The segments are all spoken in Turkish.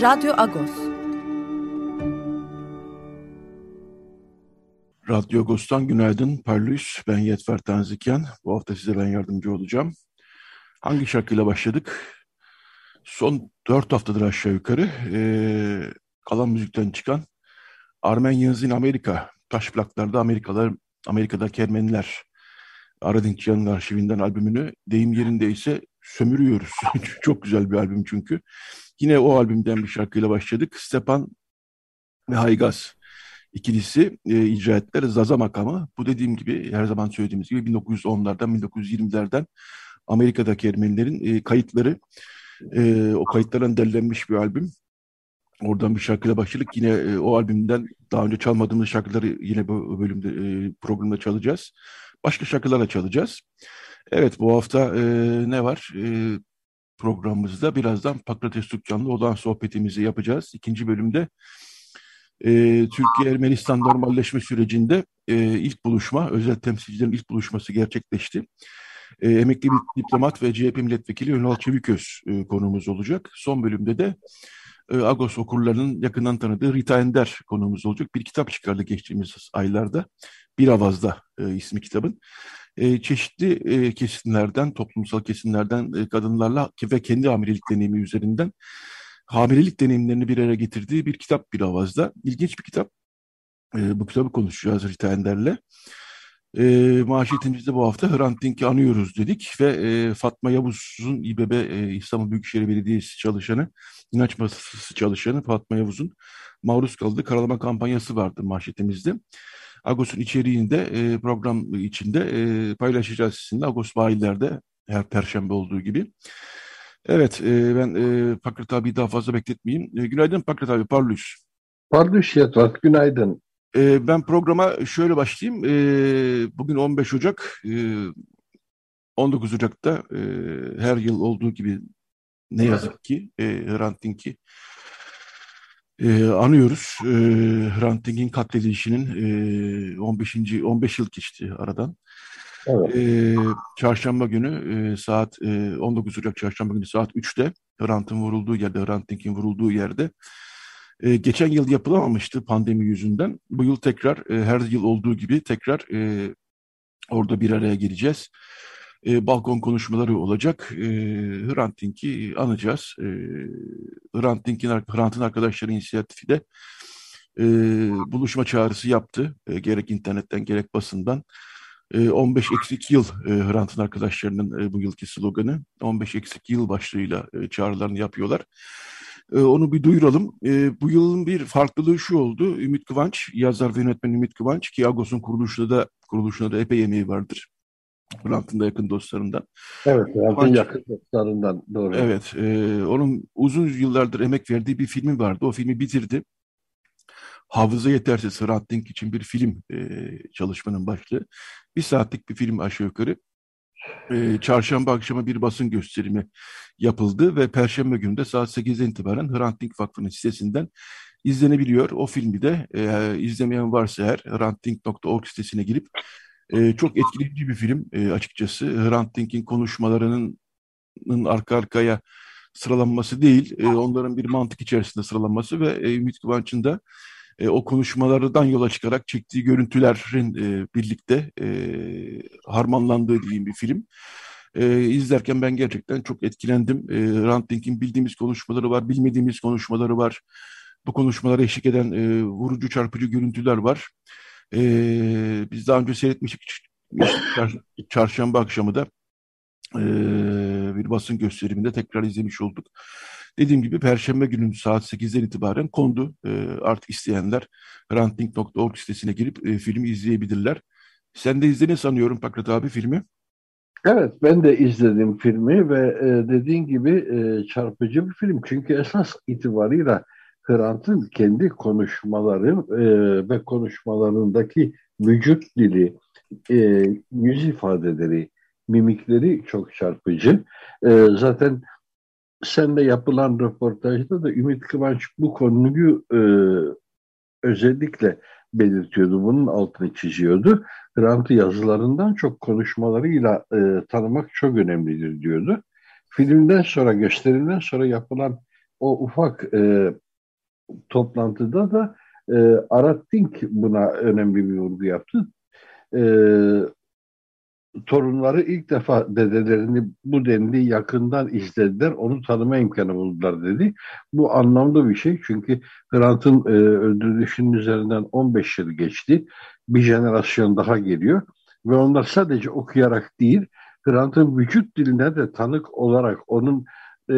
Radyo Agos. Radyo Agos'tan günaydın. Parlus, ben Yetver Tanzikyan. Bu hafta size ben yardımcı olacağım. Hangi şarkıyla başladık? Son dört haftadır aşağı yukarı e, kalan müzikten çıkan Armenians Amerika, taş plaklarda Amerikalılar, Amerika'daki Ermeniler Aradinkyan'ın arşivinden albümünü deyim yerinde ise sömürüyoruz. Çok güzel bir albüm çünkü. Yine o albümden bir şarkıyla başladık. Stepan ve Haygaz ikilisi e, icra ettiler. Zaza makamı. Bu dediğim gibi her zaman söylediğimiz gibi 1910'lardan 1920'lerden Amerika'daki Ermenilerin e, kayıtları. E, o kayıtlardan derlenmiş bir albüm. Oradan bir şarkıyla başladık. Yine e, o albümden daha önce çalmadığımız şarkıları yine bu bölümde e, programda çalacağız. Başka şarkılarla çalacağız. Evet bu hafta e, ne var? E, programımızda birazdan Pakrates Dükkan'la olan sohbetimizi yapacağız. İkinci bölümde e, Türkiye-Ermenistan normalleşme sürecinde e, ilk buluşma, özel temsilcilerin ilk buluşması gerçekleşti. E, emekli bir diplomat ve CHP milletvekili Ünal Çeviköz e, konuğumuz olacak. Son bölümde de e, Agos okurlarının yakından tanıdığı Rita Ender konuğumuz olacak. Bir kitap çıkardı geçtiğimiz aylarda. Bir Avaz'da e, ismi kitabın e, çeşitli e, kesimlerden, toplumsal kesimlerden e, kadınlarla ve kendi hamilelik deneyimi üzerinden hamilelik deneyimlerini bir araya getirdiği bir kitap bir avazda. İlginç bir kitap. E, bu kitabı konuşacağız Rita Ender'le. E, manşetimizde bu hafta Hrant Dink'i anıyoruz dedik ve e, Fatma Yavuz'un İBB e, İstanbul Büyükşehir Belediyesi çalışanı, inanç masası çalışanı Fatma Yavuz'un maruz kaldığı karalama kampanyası vardı manşetimizde. Agos'un içeriğinde e, program içinde e, paylaşacağız sizinle. Agos bayilerde her perşembe olduğu gibi. Evet e, ben e, Pakrat abi daha fazla bekletmeyeyim. E, günaydın Pakrat abi, parlus. Parlus Yetvat, günaydın. E, ben programa şöyle başlayayım. E, bugün 15 Ocak, e, 19 Ocak'ta e, her yıl olduğu gibi ne yazık ki e, Hrant Dink'i e, anıyoruz. E, Hrant Dink'in katledilişinin e, 15. 15 yıl geçti aradan. Evet. E, çarşamba günü e, saat e, 19 Ocak çarşamba günü saat 3'te Hrant'ın vurulduğu yerde, Hrant Dink'in vurulduğu yerde e, geçen yıl yapılamamıştı pandemi yüzünden. Bu yıl tekrar e, her yıl olduğu gibi tekrar e, orada bir araya geleceğiz e, balkon konuşmaları olacak. E, Hrant Dink'i anacağız. E, Hrant Dink'in Hrant'ın arkadaşları inisiyatifi de e, buluşma çağrısı yaptı. E, gerek internetten gerek basından. E, 15 eksik yıl e, Hrant'ın arkadaşlarının e, bu yılki sloganı. 15 eksik yıl başlığıyla e, çağrılarını yapıyorlar. Onu bir duyuralım. Bu yılın bir farklılığı şu oldu. Ümit Kıvanç, yazar ve yönetmen Ümit Kıvanç ki Agos'un kuruluşunda da kuruluşunda da epey emeği vardır. Hrant'ın da yakın dostlarından. Evet, Hrant'ın yakın dostlarından doğru. Evet, e, onun uzun yıllardır emek verdiği bir filmi vardı. O filmi bitirdi. Hafıza yetersiz Hrant Dink için bir film e, çalışmanın başlığı. Bir saatlik bir film aşağı yukarı. E, çarşamba akşamı bir basın gösterimi yapıldı ve Perşembe günü de saat 8'den itibaren Hrant Dink Vakfı'nın sitesinden izlenebiliyor. O filmi de e, izlemeyen varsa eğer hrantdink.org sitesine girip e, çok etkileyici bir film e, açıkçası. Hrant Dink'in konuşmalarının arka arkaya sıralanması değil, e, onların bir mantık içerisinde sıralanması ve e, Ümit Kıvanç'ın da e, o konuşmalardan yola çıkarak çektiği görüntülerin e, birlikte e, harmanlandığı diyeyim bir film. E, izlerken ben gerçekten çok etkilendim. E, Hrant Dink'in bildiğimiz konuşmaları var, bilmediğimiz konuşmaları var. Bu konuşmalara eşlik eden e, vurucu çarpıcı görüntüler var. E, biz daha önce seyretmiştik çarşamba akşamı da e, bir basın gösteriminde tekrar izlemiş olduk. Dediğim gibi Perşembe günü saat 8'den itibaren kondu. E, artık isteyenler ranting.org sitesine girip e, filmi izleyebilirler. Sen de izledin sanıyorum Pakrat abi filmi. Evet, ben de izledim filmi ve e, dediğin gibi e, çarpıcı bir film. Çünkü esas itibarıyla Hrant'ın kendi konuşmaları e, ve konuşmalarındaki vücut dili, e, yüz ifadeleri, mimikleri çok çarpıcı. E, zaten senle yapılan röportajda da Ümit Kıvanç bu konuyu e, özellikle belirtiyordu. Bunun altını çiziyordu. Grant'ı yazılarından çok konuşmalarıyla e, tanımak çok önemlidir diyordu. Filmden sonra, gösterimden sonra yapılan o ufak e, toplantıda da e, Arat Dink buna önemli bir vurgu yaptı. E, torunları ilk defa dedelerini bu denli yakından izlediler, onu tanıma imkanı buldular dedi. Bu anlamlı bir şey çünkü Grant'ın e, öldürülüşünün üzerinden 15 yıl geçti. Bir jenerasyon daha geliyor ve onlar sadece okuyarak değil, Grant'ın vücut diline de tanık olarak onun e,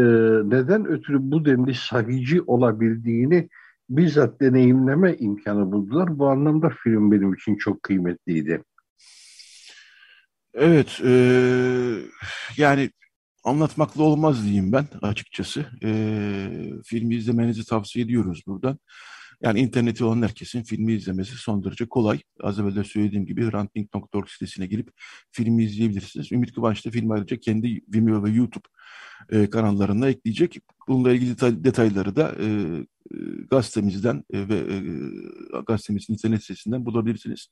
neden ötürü bu denli sahici olabildiğini bizzat deneyimleme imkanı buldular. Bu anlamda film benim için çok kıymetliydi. Evet, e, yani anlatmakla olmaz diyeyim ben açıkçası. E, filmi izlemenizi tavsiye ediyoruz buradan. Yani interneti olan herkesin filmi izlemesi son derece kolay. Az evvel de söylediğim gibi ranting.org sitesine girip filmi izleyebilirsiniz. Ümit Kıvanç da filmi ayrıca kendi Vimeo ve YouTube kanallarına ekleyecek. Bununla ilgili detayları da e, e, gazetemizden e, ve e, gazetemizin internet sitesinden bulabilirsiniz.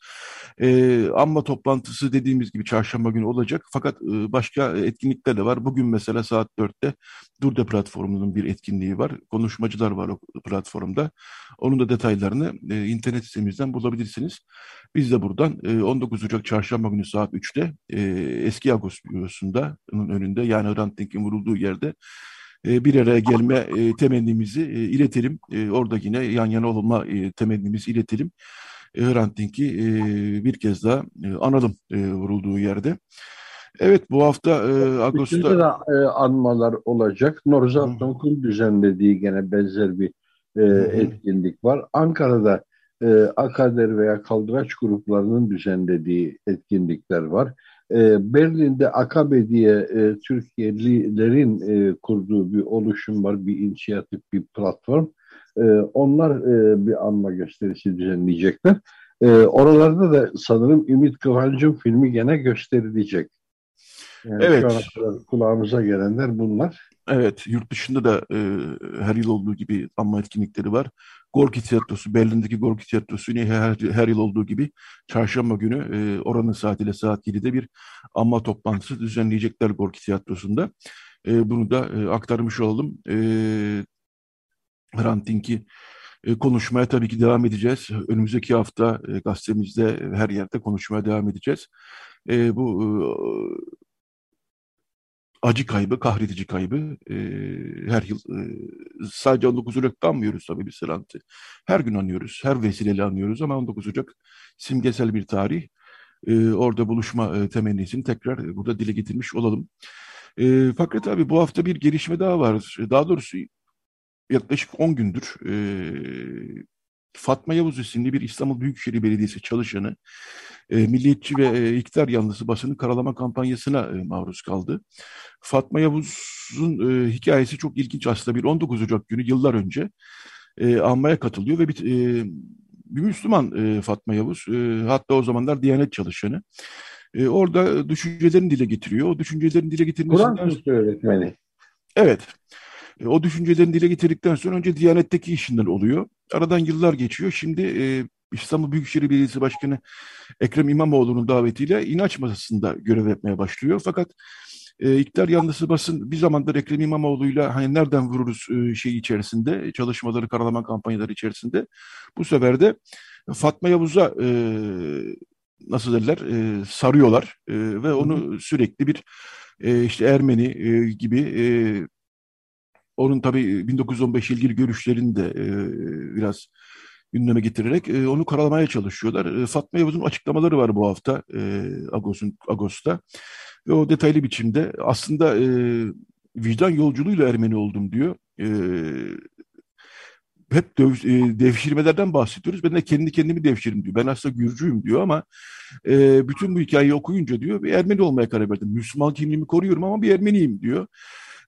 E, amma toplantısı dediğimiz gibi çarşamba günü olacak. Fakat e, başka etkinlikler de var. Bugün mesela saat 4'te Durda platformunun bir etkinliği var. Konuşmacılar var o platformda. Onun da detaylarını e, internet sitemizden bulabilirsiniz. Biz de buradan e, 19 Ocak çarşamba günü saat 3'te e, eski Agos bürosunda önünde yani Hrant Dink'in vurulduğu yerde e, bir araya gelme e, temennimizi e, iletelim. Orada yine yan yana olma temennimizi iletelim. Hrant Dink'i bir kez daha analım vurulduğu yerde. Evet bu hafta e, Ağustos'ta... da e, anmalar olacak. Norzat Tonk'un düzenlediği gene benzer bir e, etkinlik var. Ankara'da e, Akader veya Kaldıraç gruplarının düzenlediği etkinlikler var. E, Berlin'de Akabe diye e, Türkiye'lilerin e, kurduğu bir oluşum var, bir inisiyatif, bir platform. E, onlar e, bir anma gösterisi düzenleyecekler. E, oralarda da sanırım Ümit Kıvancı'nın filmi gene gösterilecek. Yani evet. Kulağımıza gelenler bunlar. Evet, yurt dışında da e, her yıl olduğu gibi anma etkinlikleri var. Gorki Tiyatrosu, Berlin'deki Gorki Tiyatrosu yine her, her yıl olduğu gibi çarşamba günü e, oranın saatiyle saat 7'de bir anma toplantısı düzenleyecekler Gorki Tiyatrosu'nda. E, bunu da e, aktarmış olalım. E, Hrant Dink'i e, konuşmaya tabii ki devam edeceğiz. Önümüzdeki hafta e, gazetemizde her yerde konuşmaya devam edeceğiz. E, bu acı kaybı, kahredici kaybı e, her yıl e, sadece 19 Ocak'ta anmıyoruz tabii biz Selahat'i. Her gün anıyoruz, her vesileyle anıyoruz ama 19 Ocak simgesel bir tarih. E, orada buluşma e, temennisini tekrar burada dile getirmiş olalım. E, fakat abi bu hafta bir gelişme daha var. Daha doğrusu yaklaşık 10 gündür e, Fatma Yavuz isimli bir İstanbul Büyükşehir Belediyesi çalışanı e, milliyetçi ve e, iktidar yanlısı basının karalama kampanyasına e, maruz kaldı. Fatma Yavuz'un e, hikayesi çok ilginç aslında. Bir 19 Ocak günü yıllar önce e, anmaya katılıyor ve bir, e, bir Müslüman e, Fatma Yavuz. E, hatta o zamanlar Diyanet çalışanı. E, orada düşüncelerini dile getiriyor. O düşüncelerini dile getirmesinden... Kur'an öğretmeni. Evet. E, o düşüncelerini dile getirdikten sonra önce Diyanet'teki işinden oluyor. Aradan yıllar geçiyor. Şimdi e, İstanbul Büyükşehir Belediyesi Başkanı Ekrem İmamoğlu'nun davetiyle inanç masasında görev yapmaya başlıyor. Fakat e, iktidar yanlısı basın bir zamandır Ekrem İmamoğlu'yla hani nereden vururuz e, şey içerisinde, çalışmaları karalama kampanyaları içerisinde. Bu sefer de Fatma Yavuz'a e, nasıl derler e, sarıyorlar e, ve onu sürekli bir e, işte Ermeni e, gibi e, onun tabii 1915 ilgili görüşlerini de e, biraz gündeme getirerek e, onu karalamaya çalışıyorlar. E, Fatma Yavuz'un açıklamaları var bu hafta e, Agos'un Agos'ta ve o detaylı biçimde aslında e, vicdan yolculuğuyla Ermeni oldum diyor. E, hep döv, e, devşirmelerden bahsediyoruz. Ben de kendi kendimi devşirim diyor. Ben aslında Gürcüyüm diyor ama e, bütün bu hikayeyi okuyunca diyor bir Ermeni olmaya karar verdim. Müslüman kimliğimi koruyorum ama bir Ermeniyim diyor.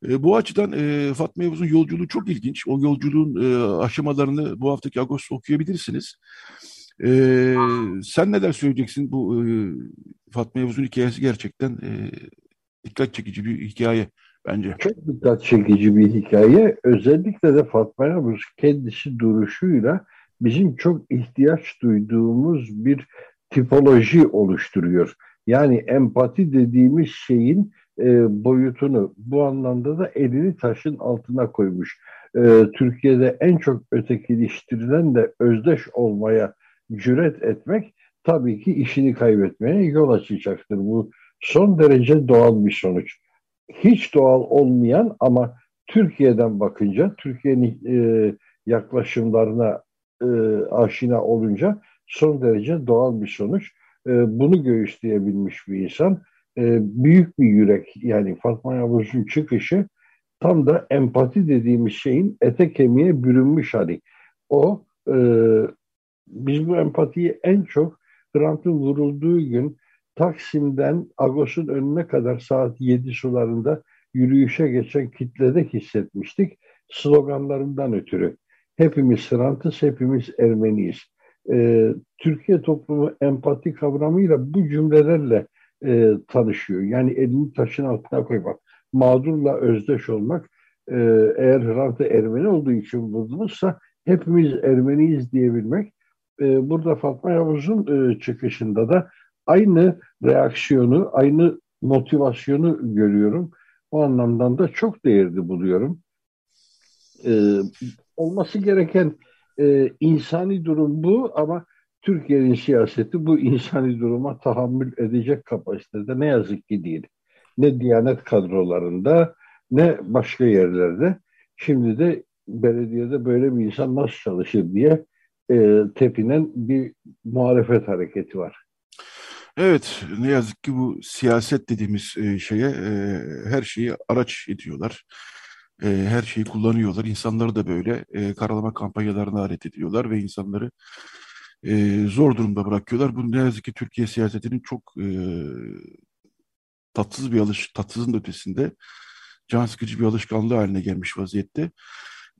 E, bu açıdan e, Fatma Yavuz'un yolculuğu çok ilginç. O yolculuğun e, aşamalarını bu haftaki Ağustos okuyabilirsiniz. E, sen neler söyleyeceksin? Bu e, Fatma Yavuz'un hikayesi gerçekten e, dikkat çekici bir hikaye bence. Çok dikkat çekici bir hikaye. Özellikle de Fatma Yavuz kendisi duruşuyla bizim çok ihtiyaç duyduğumuz bir tipoloji oluşturuyor. Yani empati dediğimiz şeyin e, boyutunu bu anlamda da elini taşın altına koymuş. E, Türkiye'de en çok ötekileştirilen de özdeş olmaya cüret etmek tabii ki işini kaybetmeye yol açacaktır. Bu son derece doğal bir sonuç. Hiç doğal olmayan ama Türkiye'den bakınca, Türkiye'nin e, yaklaşımlarına e, aşina olunca son derece doğal bir sonuç. E, bunu göğüsleyebilmiş bir insan. E, büyük bir yürek yani Fatma Yavuz'un çıkışı tam da empati dediğimiz şeyin ete kemiğe bürünmüş hali. O e, biz bu empatiyi en çok Hrant'ın vurulduğu gün Taksim'den Agos'un önüne kadar saat 7 sularında yürüyüşe geçen kitlede hissetmiştik. Sloganlarından ötürü. Hepimiz Hrant'ız, hepimiz Ermeniyiz. Ee, Türkiye toplumu empati kavramıyla bu cümlelerle e, tanışıyor. Yani elini taşın altına koymak, mağdurla özdeş olmak, e, eğer Hrant'ı Ermeni olduğu için buldunuzsa hepimiz Ermeniyiz diyebilmek. E, burada Fatma Yavuz'un e, çıkışında da aynı reaksiyonu, aynı motivasyonu görüyorum. O anlamdan da çok değerli buluyorum. E, olması gereken e, insani durum bu ama Türkiye'nin siyaseti bu insani duruma tahammül edecek kapasitede ne yazık ki değil. Ne Diyanet kadrolarında ne başka yerlerde. Şimdi de belediyede böyle bir insan nasıl çalışır diye e, tepinen bir muhalefet hareketi var. Evet, ne yazık ki bu siyaset dediğimiz e, şeye e, her şeyi araç ediyorlar. E, her şeyi kullanıyorlar. İnsanları da böyle e, karalama kampanyalarına alet ediyorlar ve insanları e, zor durumda bırakıyorlar. Bu ne yazık ki Türkiye siyasetinin çok e, tatsız bir alış, tatsızın ötesinde can sıkıcı bir alışkanlığı haline gelmiş vaziyette.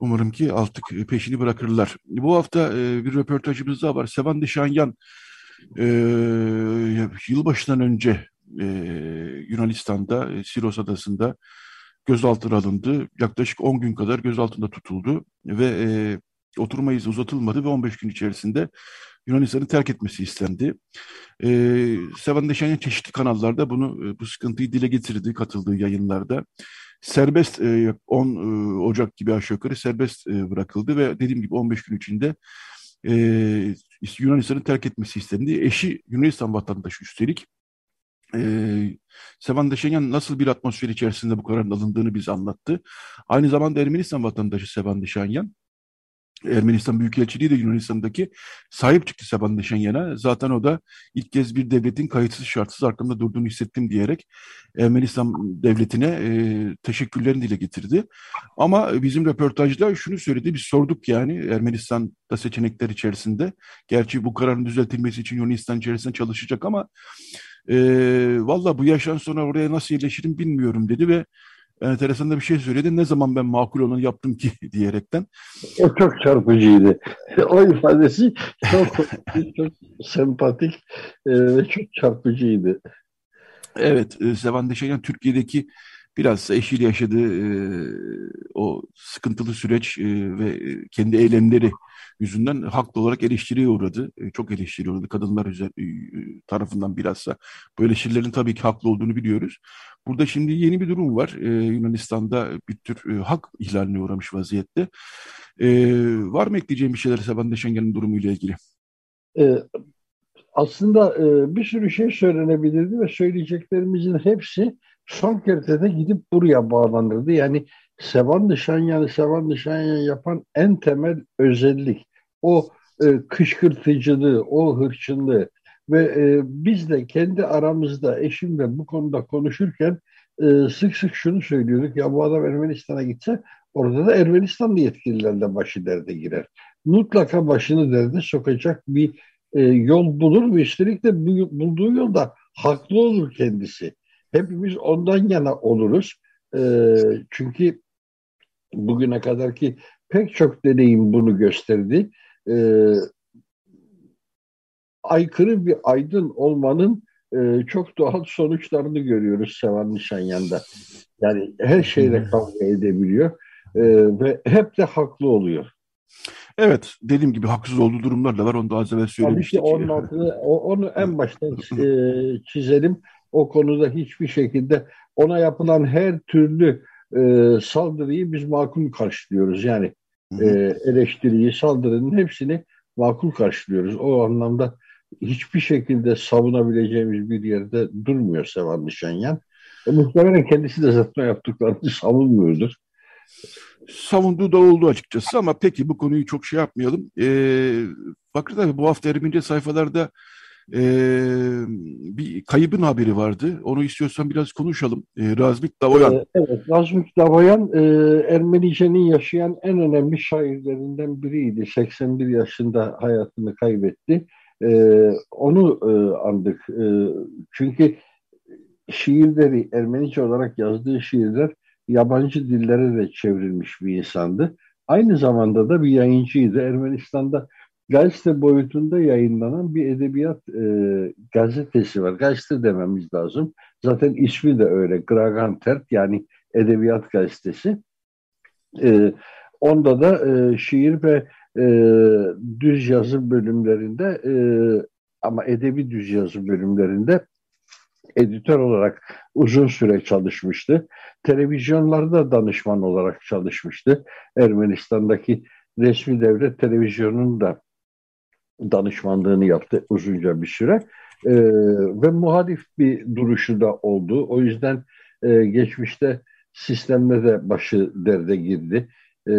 Umarım ki artık peşini bırakırlar. Bu hafta e, bir röportajımız daha var. Sevan Dişanyan e, yılbaşından önce e, Yunanistan'da, e, Siros Adası'nda gözaltına alındı. Yaklaşık 10 gün kadar gözaltında tutuldu ve e, oturma izni uzatılmadı ve 15 gün içerisinde Yunanistan'ı terk etmesi istendi. E, Sevan Deşanyan çeşitli kanallarda bunu e, bu sıkıntıyı dile getirdi katıldığı yayınlarda. Serbest e, 10 e, Ocak gibi aşağı yukarı serbest e, bırakıldı ve dediğim gibi 15 gün içinde e, Yunanistan'ı terk etmesi istendi. Eşi Yunanistan vatandaşı üstelik. Sevan Deşenyan nasıl bir atmosfer içerisinde bu kararın alındığını bize anlattı. Aynı zamanda Ermenistan vatandaşı Sevan Deşenyan Ermenistan Büyükelçiliği de Yunanistan'daki sahip çıktı Seban Deşenyan'a. Zaten o da ilk kez bir devletin kayıtsız şartsız arkamda durduğunu hissettim diyerek Ermenistan devletine e, teşekkürlerini dile getirdi. Ama bizim röportajda şunu söyledi, biz sorduk yani Ermenistan'da seçenekler içerisinde. Gerçi bu kararın düzeltilmesi için Yunanistan içerisinde çalışacak ama e, valla bu yaştan sonra oraya nasıl yerleşirim bilmiyorum dedi ve enteresan da bir şey söyledi. Ne zaman ben makul olanı yaptım ki diyerekten. O çok çarpıcıydı. o ifadesi çok çok sempatik e, ve çok çarpıcıydı. Evet, e, Sevan Deşeyan Türkiye'deki biraz eşiyle yaşadığı e, o sıkıntılı süreç e, ve kendi eylemleri yüzünden haklı olarak eleştiriye uğradı. E, çok eleştiriye kadınlar e, tarafından bilhassa. Bu eleştirilerin tabii ki haklı olduğunu biliyoruz. Burada şimdi yeni bir durum var. Ee, Yunanistan'da bir tür e, hak ihlaline uğramış vaziyette. Ee, var mı ekleyeceğim bir şeyler Seban Deşengen'in durumuyla ilgili? Ee, aslında e, bir sürü şey söylenebilirdi ve söyleyeceklerimizin hepsi son kertede gidip buraya bağlanırdı. Yani Sevan Dışanyan'ı Sevan Dışanyan yapan en temel özellik o e, kışkırtıcılığı, o hırçınlığı, ve e, biz de kendi aramızda eşimle bu konuda konuşurken e, sık sık şunu söylüyorduk. Ya bu adam Ermenistan'a gitse Orada da Ermenistanlı yetkililer de başı derde girer. Mutlaka başını derde sokacak bir e, yol bulur ve üstelik de bu, bulduğu yolda haklı olur kendisi. Hepimiz ondan yana oluruz. E, çünkü bugüne kadarki pek çok deneyim bunu gösterdi. E, aykırı bir aydın olmanın e, çok doğal sonuçlarını görüyoruz Sevan Nişanyan'da. Yani her şeyle kavga edebiliyor e, ve hep de haklı oluyor. Evet, dediğim gibi haksız olduğu durumlar da var. Onu da az evvel söylemiştik. Tabii ki onun altını, onu en baştan e, çizelim. O konuda hiçbir şekilde ona yapılan her türlü e, saldırıyı biz makul karşılıyoruz. Yani e, eleştiriyi, saldırının hepsini makul karşılıyoruz. O anlamda hiçbir şekilde savunabileceğimiz bir yerde durmuyor Sevan Nişanyan. E, muhtemelen kendisi de zaten yaptıklarını savunmuyordur. Savunduğu da oldu açıkçası ama peki bu konuyu çok şey yapmayalım. Ee, Bakır tabii bu hafta Ermenice sayfalarda e, bir kaybın haberi vardı. Onu istiyorsan biraz konuşalım. E, Razmik Davoyan. Ee, evet, Razmik Davoyan e, Ermenice'nin yaşayan en önemli şairlerinden biriydi. 81 yaşında hayatını kaybetti. E, onu e, andık. E, çünkü şiirleri, Ermenice olarak yazdığı şiirler yabancı dillere de çevrilmiş bir insandı. Aynı zamanda da bir yayıncıydı. Ermenistan'da gazete boyutunda yayınlanan bir edebiyat e, gazetesi var. Gazete dememiz lazım. Zaten ismi de öyle. Gragantert yani edebiyat gazetesi. E, onda da e, şiir ve e, düz yazı bölümlerinde e, ama edebi düz yazı bölümlerinde editör olarak uzun süre çalışmıştı. Televizyonlarda danışman olarak çalışmıştı. Ermenistan'daki resmi devlet televizyonunun da danışmanlığını yaptı uzunca bir süre. E, ve muhalif bir duruşu da oldu. O yüzden e, geçmişte sistemle de başı derde girdi. E,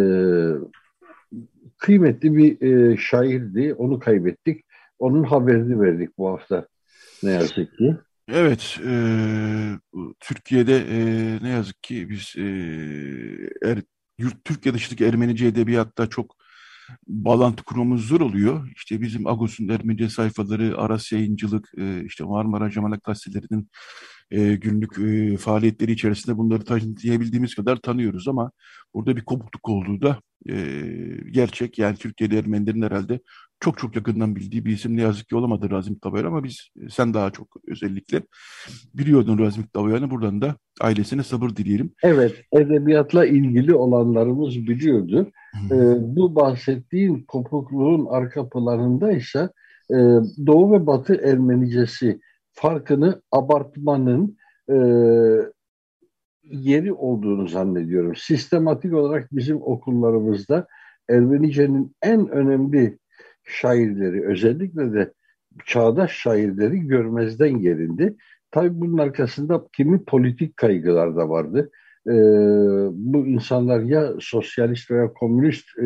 kıymetli bir e, şairdi. Onu kaybettik. Onun haberini verdik bu hafta ne yazık ki. Evet, e, Türkiye'de e, ne yazık ki biz e, er, yurt Türkiye dışındaki Ermenice edebiyatta çok bağlantı kurmamız zor oluyor. İşte bizim Agos'un Ermenice sayfaları, Aras Yayıncılık, e, işte Marmara Cemalet gazetelerinin e, günlük e, faaliyetleri içerisinde bunları tanıyabildiğimiz kadar tanıyoruz ama burada bir kopukluk olduğu da gerçek. Yani Türkiye'de Ermenilerin herhalde çok çok yakından bildiği bir isim ne yazık ki olamadı Razmik Tavayan ama biz sen daha çok özellikle biliyordun Razmik Tavayan'ı buradan da ailesine sabır dileyelim. Evet edebiyatla ilgili olanlarımız biliyordu. Hmm. Ee, bu bahsettiğin kopukluğun arka planında ise e, Doğu ve Batı Ermenicesi farkını abartmanın e, yeri olduğunu zannediyorum. Sistematik olarak bizim okullarımızda Ermenice'nin en önemli şairleri özellikle de çağdaş şairleri görmezden gelindi. Tabii bunun arkasında kimi politik kaygılar da vardı. Ee, bu insanlar ya sosyalist veya komünist e,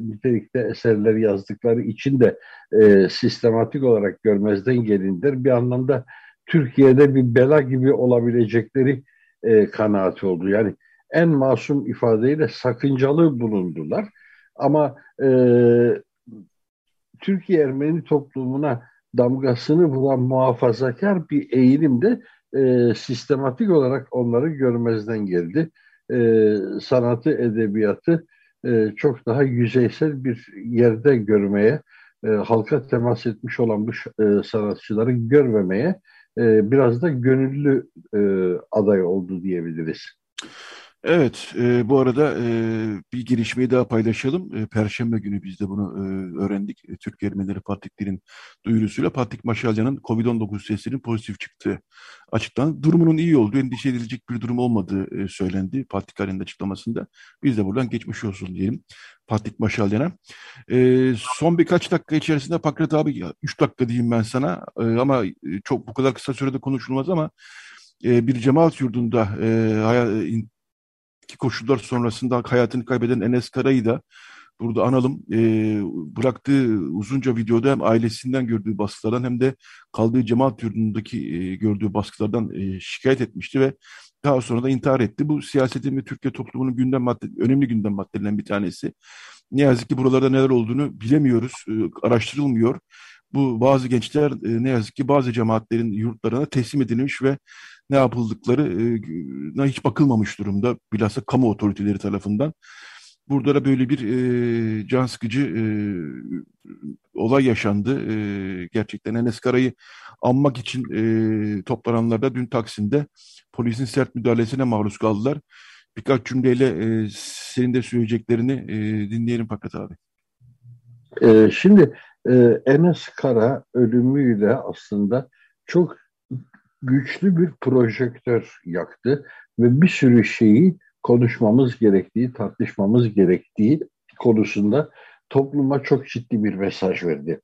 nitelikte eserler yazdıkları için de e, sistematik olarak görmezden gelindiler. Bir anlamda Türkiye'de bir bela gibi olabilecekleri e, kanaati oldu. Yani en masum ifadeyle sakıncalı bulundular. Ama e, Türkiye Ermeni toplumuna damgasını vuran muhafazakar bir eğilim de e, sistematik olarak onları görmezden geldi. E, sanatı, edebiyatı e, çok daha yüzeysel bir yerde görmeye, e, halka temas etmiş olan bu e, sanatçıları görmemeye e, biraz da gönüllü e, aday oldu diyebiliriz. Evet, e, bu arada e, bir gelişmeyi daha paylaşalım. E, Perşembe günü biz de bunu e, öğrendik. E, Türk Ermenileri Patrikler'in duyurusuyla Patrik Maşalyan'ın COVID-19 testinin pozitif çıktığı açıklandı. Durumunun iyi olduğu, endişe edilecek bir durum olmadığı e, söylendi Patrik Aren'in açıklamasında. Biz de buradan geçmiş olsun diyelim Patrik Maşalyan'a. E, son birkaç dakika içerisinde Pakrat abi, 3 dakika diyeyim ben sana e, ama e, çok bu kadar kısa sürede konuşulmaz ama e, bir cemaat yurdunda e, ki koşullar sonrasında hayatını kaybeden Enes Kara'yı da burada analım. E, bıraktığı uzunca videoda hem ailesinden gördüğü baskılardan hem de kaldığı cemaat yurdundaki e, gördüğü baskılardan e, şikayet etmişti ve daha sonra da intihar etti. Bu siyasetin ve Türkiye toplumunun gündem madde, önemli gündem maddelerinden bir tanesi. Ne yazık ki buralarda neler olduğunu bilemiyoruz, e, araştırılmıyor. Bu bazı gençler e, ne yazık ki bazı cemaatlerin yurtlarına teslim edilmiş ve ne yapıldıkları e, hiç bakılmamış durumda. Bilhassa kamu otoriteleri tarafından. Burada da böyle bir e, can sıkıcı e, olay yaşandı. E, gerçekten Enes Kara'yı anmak için e, toplananlar da dün Taksim'de polisin sert müdahalesine maruz kaldılar. Birkaç cümleyle e, senin de söyleyeceklerini e, dinleyelim Fakat abi. E, şimdi e, Enes Kara ölümüyle aslında çok güçlü bir projektör yaktı ve bir sürü şeyi konuşmamız gerektiği, tartışmamız gerektiği konusunda topluma çok ciddi bir mesaj verdi.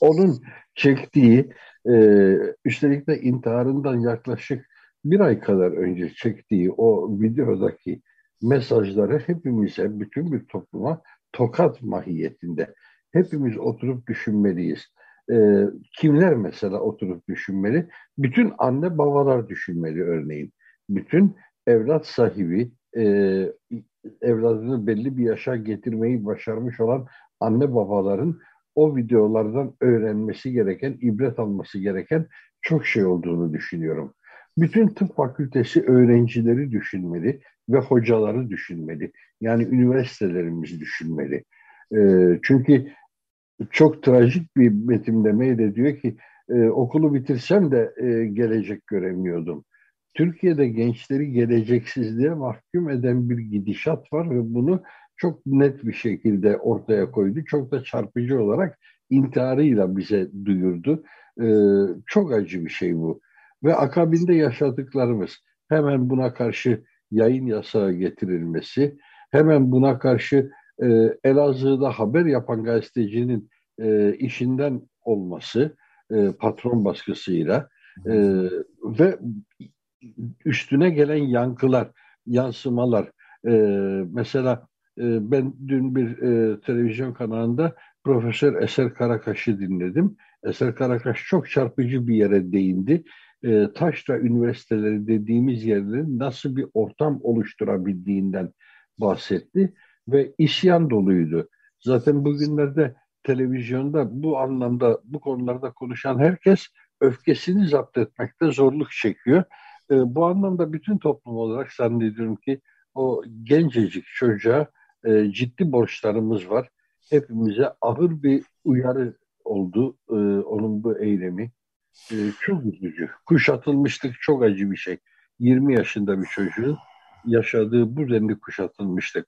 Onun çektiği, e, üstelik de intiharından yaklaşık bir ay kadar önce çektiği o videodaki mesajları hepimize, bütün bir topluma tokat mahiyetinde. Hepimiz oturup düşünmeliyiz. E, kimler mesela oturup düşünmeli? Bütün anne babalar düşünmeli örneğin. Bütün evlat sahibi, e, evladını belli bir yaşa getirmeyi başarmış olan anne babaların o videolardan öğrenmesi gereken, ibret alması gereken çok şey olduğunu düşünüyorum. Bütün tıp fakültesi öğrencileri düşünmeli ve hocaları düşünmeli. Yani üniversitelerimiz düşünmeli. E, çünkü çok trajik bir betimlemeyle diyor ki e, okulu bitirsem de e, gelecek göremiyordum. Türkiye'de gençleri geleceksizliğe mahkum eden bir gidişat var ve bunu çok net bir şekilde ortaya koydu. Çok da çarpıcı olarak intiharıyla bize duyurdu. Ee, çok acı bir şey bu. Ve akabinde yaşadıklarımız hemen buna karşı yayın yasağı getirilmesi, hemen buna karşı e, Elazığ'da haber yapan gazetecinin e, işinden olması e, patron baskısıyla e, ve üstüne gelen yankılar, yansımalar. E, mesela e, ben dün bir e, televizyon kanalında Profesör Eser Karakaş'ı dinledim. Eser Karakaş çok çarpıcı bir yere değindi. E, taşra üniversiteleri dediğimiz yerlerin nasıl bir ortam oluşturabildiğinden bahsetti ve isyan doluydu. Zaten bugünlerde televizyonda bu anlamda bu konularda konuşan herkes öfkesini zapt etmekte zorluk çekiyor. E, bu anlamda bütün toplum olarak zannediyorum ki o gencecik çocuğa e, ciddi borçlarımız var. Hepimize ağır bir uyarı oldu e, onun bu eylemi. E, çok üzücü. Kuşatılmıştık çok acı bir şey. 20 yaşında bir çocuğun yaşadığı bu denli kuşatılmıştık.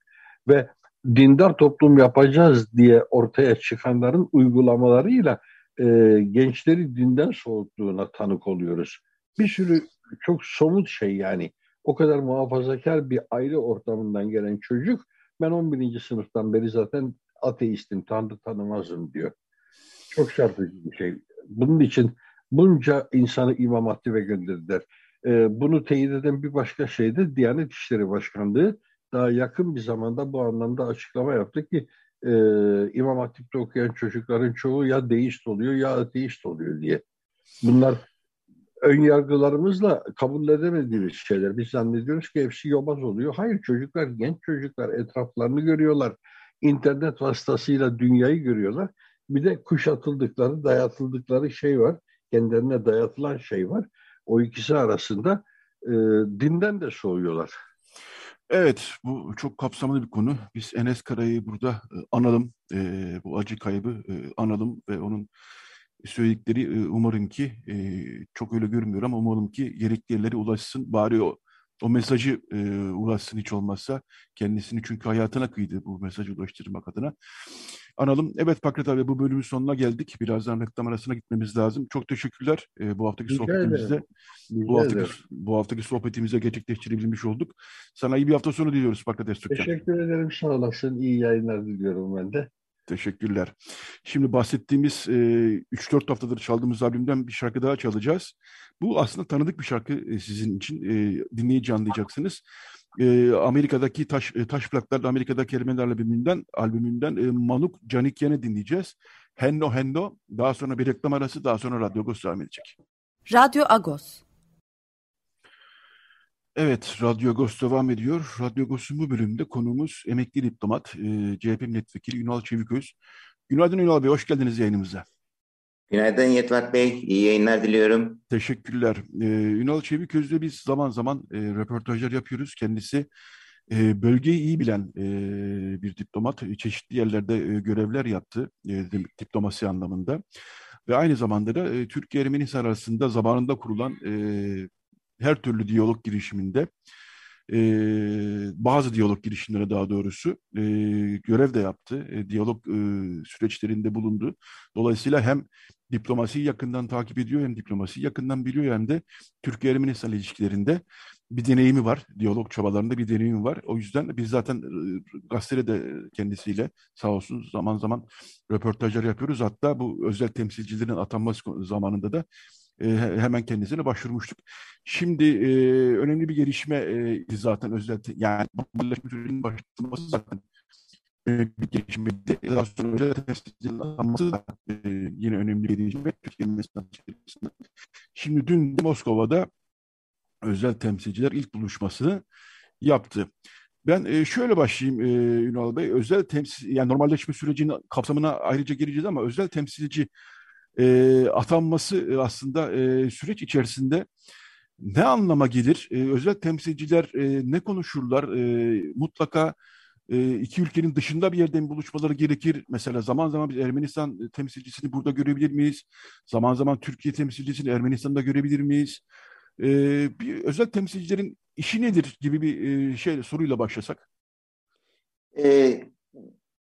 Ve dindar toplum yapacağız diye ortaya çıkanların uygulamalarıyla e, gençleri dinden soğuttuğuna tanık oluyoruz. Bir sürü çok somut şey yani. O kadar muhafazakar bir aile ortamından gelen çocuk ben 11. sınıftan beri zaten ateistim, Tanrı tanımazım diyor. Çok çarpıcı bir şey. Bunun için bunca insanı İmam Hatip'e gönderdiler. Ee, bunu teyit eden bir başka şey de Diyanet İşleri Başkanlığı daha yakın bir zamanda bu anlamda açıklama yaptı ki e, İmam Hatip'te okuyan çocukların çoğu ya deist oluyor ya ateist oluyor diye. Bunlar ön yargılarımızla kabul edemediğimiz şeyler. Biz zannediyoruz ki hepsi yobaz oluyor. Hayır çocuklar, genç çocuklar etraflarını görüyorlar. İnternet vasıtasıyla dünyayı görüyorlar. Bir de kuşatıldıkları, dayatıldıkları şey var. Kendilerine dayatılan şey var. O ikisi arasında e, dinden de soğuyorlar. Evet, bu çok kapsamlı bir konu. Biz Enes Kara'yı burada e, analım, e, bu acı kaybı e, analım ve onun söyledikleri e, umarım ki e, çok öyle görmüyor ama umarım ki gerekli yerlere ulaşsın. Bari o, o mesajı e, ulaşsın hiç olmazsa. Kendisini çünkü hayatına kıydı bu mesajı ulaştırmak adına. Analım. Evet Pakrat abi bu bölümün sonuna geldik. Birazdan reklam arasına gitmemiz lazım. Çok teşekkürler e, bu haftaki Rica sohbetimizde. Bu haftaki, bu haftaki sohbetimize gerçekleştirebilmiş olduk. Sana iyi bir hafta sonu diliyoruz Pakrat Öztürk'ten. Teşekkür ederim. Sağ olasın. İyi yayınlar diliyorum ben de. Teşekkürler. Şimdi bahsettiğimiz e, 3-4 haftadır çaldığımız albümden bir şarkı daha çalacağız. Bu aslında tanıdık bir şarkı e, sizin için. E, dinleyici anlayacaksınız. E, Amerika'daki taş e, taş plaklarda Amerika'daki kelimeler albümünden albümünden e, Manuk Canikyen'i dinleyeceğiz. Henno Henno daha sonra bir reklam arası daha sonra Radyo Agos devam edecek. Radyo Agos. Evet, Radyo Agos devam ediyor. Radyo Agos'un bu bölümünde konuğumuz emekli diplomat, e, CHP milletvekili Ünal Çeviköz. Günaydın Ünal Bey, hoş geldiniz yayınımıza. Günaydın Yetvat Bey, iyi yayınlar diliyorum. Teşekkürler. Ee, Ünal Çeviköz'le biz zaman zaman e, röportajlar yapıyoruz. Kendisi e, bölgeyi iyi bilen e, bir diplomat. Çeşitli yerlerde e, görevler yaptı e, diplomasi anlamında. Ve aynı zamanda da e, Türkiye-Ermenistan arasında zamanında kurulan e, her türlü diyalog girişiminde e, bazı diyalog girişimleri daha doğrusu e, görev de yaptı. E, diyalog e, süreçlerinde bulundu. Dolayısıyla hem diplomasiyi yakından takip ediyor hem diplomasiyi yakından biliyor hem de Türkiye-Ermenistan ilişkilerinde bir deneyimi var. Diyalog çabalarında bir deneyimi var. O yüzden biz zaten gazetede de kendisiyle sağ olsun zaman zaman röportajlar yapıyoruz. Hatta bu özel temsilcilerin atanması zamanında da e, hemen kendisine başvurmuştuk. Şimdi e, önemli bir gelişme e, zaten özel yani birleşme sürecinin başlaması zaten e, bir gelişmeydi. Daha sonra da e, yine önemli bir gelişme Türkiye'nin. Şimdi dün Moskova'da özel temsilciler ilk buluşmasını yaptı. Ben e, şöyle başlayayım e, Ünal Bey. Özel temsil, yani normalleşme sürecinin kapsamına ayrıca gireceğiz ama özel temsilci e, atanması aslında e, süreç içerisinde ne anlama gelir? E, özel temsilciler e, ne konuşurlar? E, mutlaka e, iki ülkenin dışında bir yerde mi buluşmaları gerekir? Mesela zaman zaman biz Ermenistan temsilcisini burada görebilir miyiz? Zaman zaman Türkiye temsilcisini Ermenistan'da görebilir miyiz? E, bir özel temsilcilerin işi nedir gibi bir e, şey soruyla başlasak. E,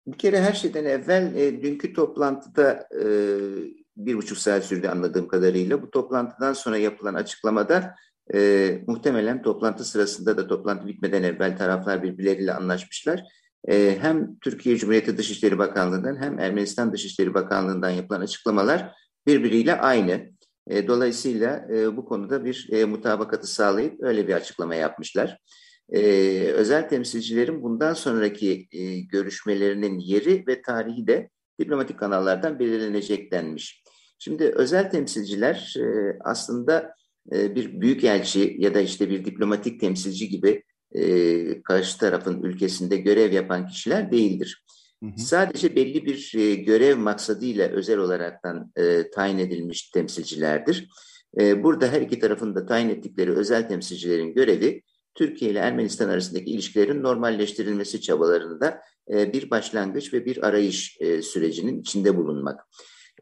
bir kere her şeyden evvel e, dünkü toplantıda e, bir buçuk saat sürdü anladığım kadarıyla. Bu toplantıdan sonra yapılan açıklamada e, muhtemelen toplantı sırasında da toplantı bitmeden evvel taraflar birbirleriyle anlaşmışlar. E, hem Türkiye Cumhuriyeti Dışişleri Bakanlığı'ndan hem Ermenistan Dışişleri Bakanlığı'ndan yapılan açıklamalar birbiriyle aynı. E, dolayısıyla e, bu konuda bir e, mutabakatı sağlayıp öyle bir açıklama yapmışlar. E, özel temsilcilerin bundan sonraki e, görüşmelerinin yeri ve tarihi de diplomatik kanallardan belirlenecek denmiş. Şimdi özel temsilciler e, aslında e, bir büyükelçi ya da işte bir diplomatik temsilci gibi e, karşı tarafın ülkesinde görev yapan kişiler değildir. Hı hı. Sadece belli bir e, görev maksadıyla özel olaraktan e, tayin edilmiş temsilcilerdir. E, burada her iki tarafın da tayin ettikleri özel temsilcilerin görevi Türkiye ile Ermenistan arasındaki ilişkilerin normalleştirilmesi çabalarında e, bir başlangıç ve bir arayış e, sürecinin içinde bulunmak.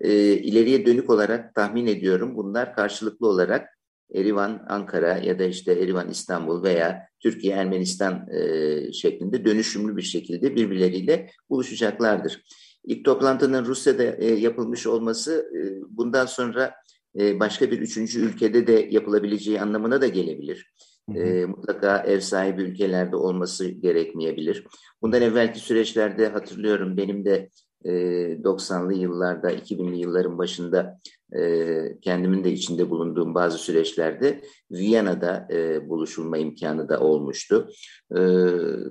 E, ileriye dönük olarak tahmin ediyorum bunlar karşılıklı olarak Erivan Ankara ya da işte Erivan İstanbul veya Türkiye Ermenistan e, şeklinde dönüşümlü bir şekilde birbirleriyle buluşacaklardır. İlk toplantının Rusya'da e, yapılmış olması e, bundan sonra e, başka bir üçüncü ülkede de yapılabileceği anlamına da gelebilir. E, mutlaka ev sahibi ülkelerde olması gerekmeyebilir. Bundan evvelki süreçlerde hatırlıyorum benim de e, 90'lı yıllarda, 2000'li yılların başında e, kendimin de içinde bulunduğum bazı süreçlerde Viyana'da e, buluşulma imkanı da olmuştu. E,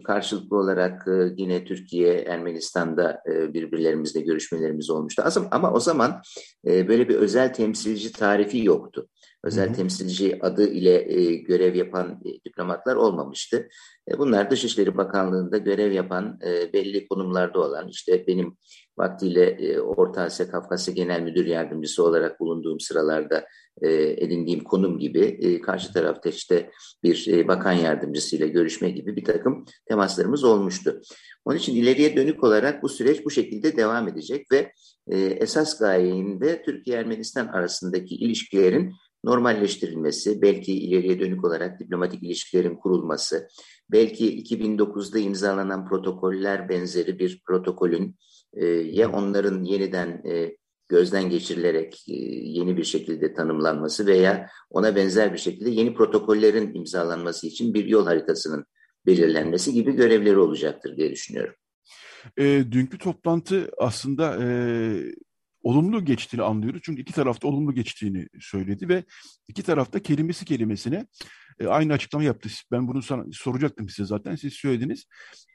karşılıklı olarak e, yine Türkiye, Ermenistan'da e, birbirlerimizle görüşmelerimiz olmuştu. Ama o zaman e, böyle bir özel temsilci tarifi yoktu özel hı hı. temsilci adı ile e, görev yapan e, diplomatlar olmamıştı. E, bunlar Dışişleri Bakanlığı'nda görev yapan e, belli konumlarda olan işte benim vaktiyle e, Orta Asya Kafkasya Genel Müdür Yardımcısı olarak bulunduğum sıralarda e, edindiğim konum gibi e, karşı tarafta işte bir e, bakan yardımcısıyla görüşme gibi bir takım temaslarımız olmuştu. Onun için ileriye dönük olarak bu süreç bu şekilde devam edecek ve esas gayenin Türkiye-Ermenistan arasındaki ilişkilerin normalleştirilmesi, belki ileriye dönük olarak diplomatik ilişkilerin kurulması, belki 2009'da imzalanan protokoller benzeri bir protokolün e, ya onların yeniden e, gözden geçirilerek e, yeni bir şekilde tanımlanması veya ona benzer bir şekilde yeni protokollerin imzalanması için bir yol haritasının belirlenmesi gibi görevleri olacaktır diye düşünüyorum. E, dünkü toplantı aslında e, olumlu geçtiğini anlıyoruz. Çünkü iki tarafta olumlu geçtiğini söyledi ve iki tarafta kelimesi kelimesine e, aynı açıklama yaptı. Ben bunu sana soracaktım size zaten. Siz söylediniz.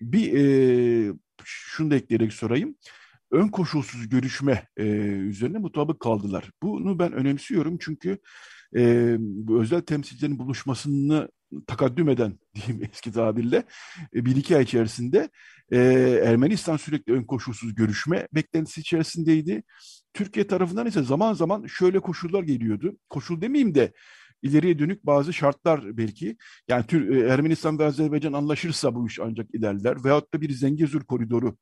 Bir e, şunu da ekleyerek sorayım. Ön koşulsuz görüşme e, üzerine mutabık kaldılar. Bunu ben önemsiyorum çünkü e, bu özel temsilcilerin buluşmasını takaddüm eden diyeyim eski tabirle e, bir iki ay içerisinde e, Ermenistan sürekli ön koşulsuz görüşme beklentisi içerisindeydi. Türkiye tarafından ise zaman zaman şöyle koşullar geliyordu. Koşul demeyeyim de ileriye dönük bazı şartlar belki. Yani Tür e, Ermenistan ve Azerbaycan anlaşırsa bu iş ancak ilerler. Veyahut da bir Zengezur koridoru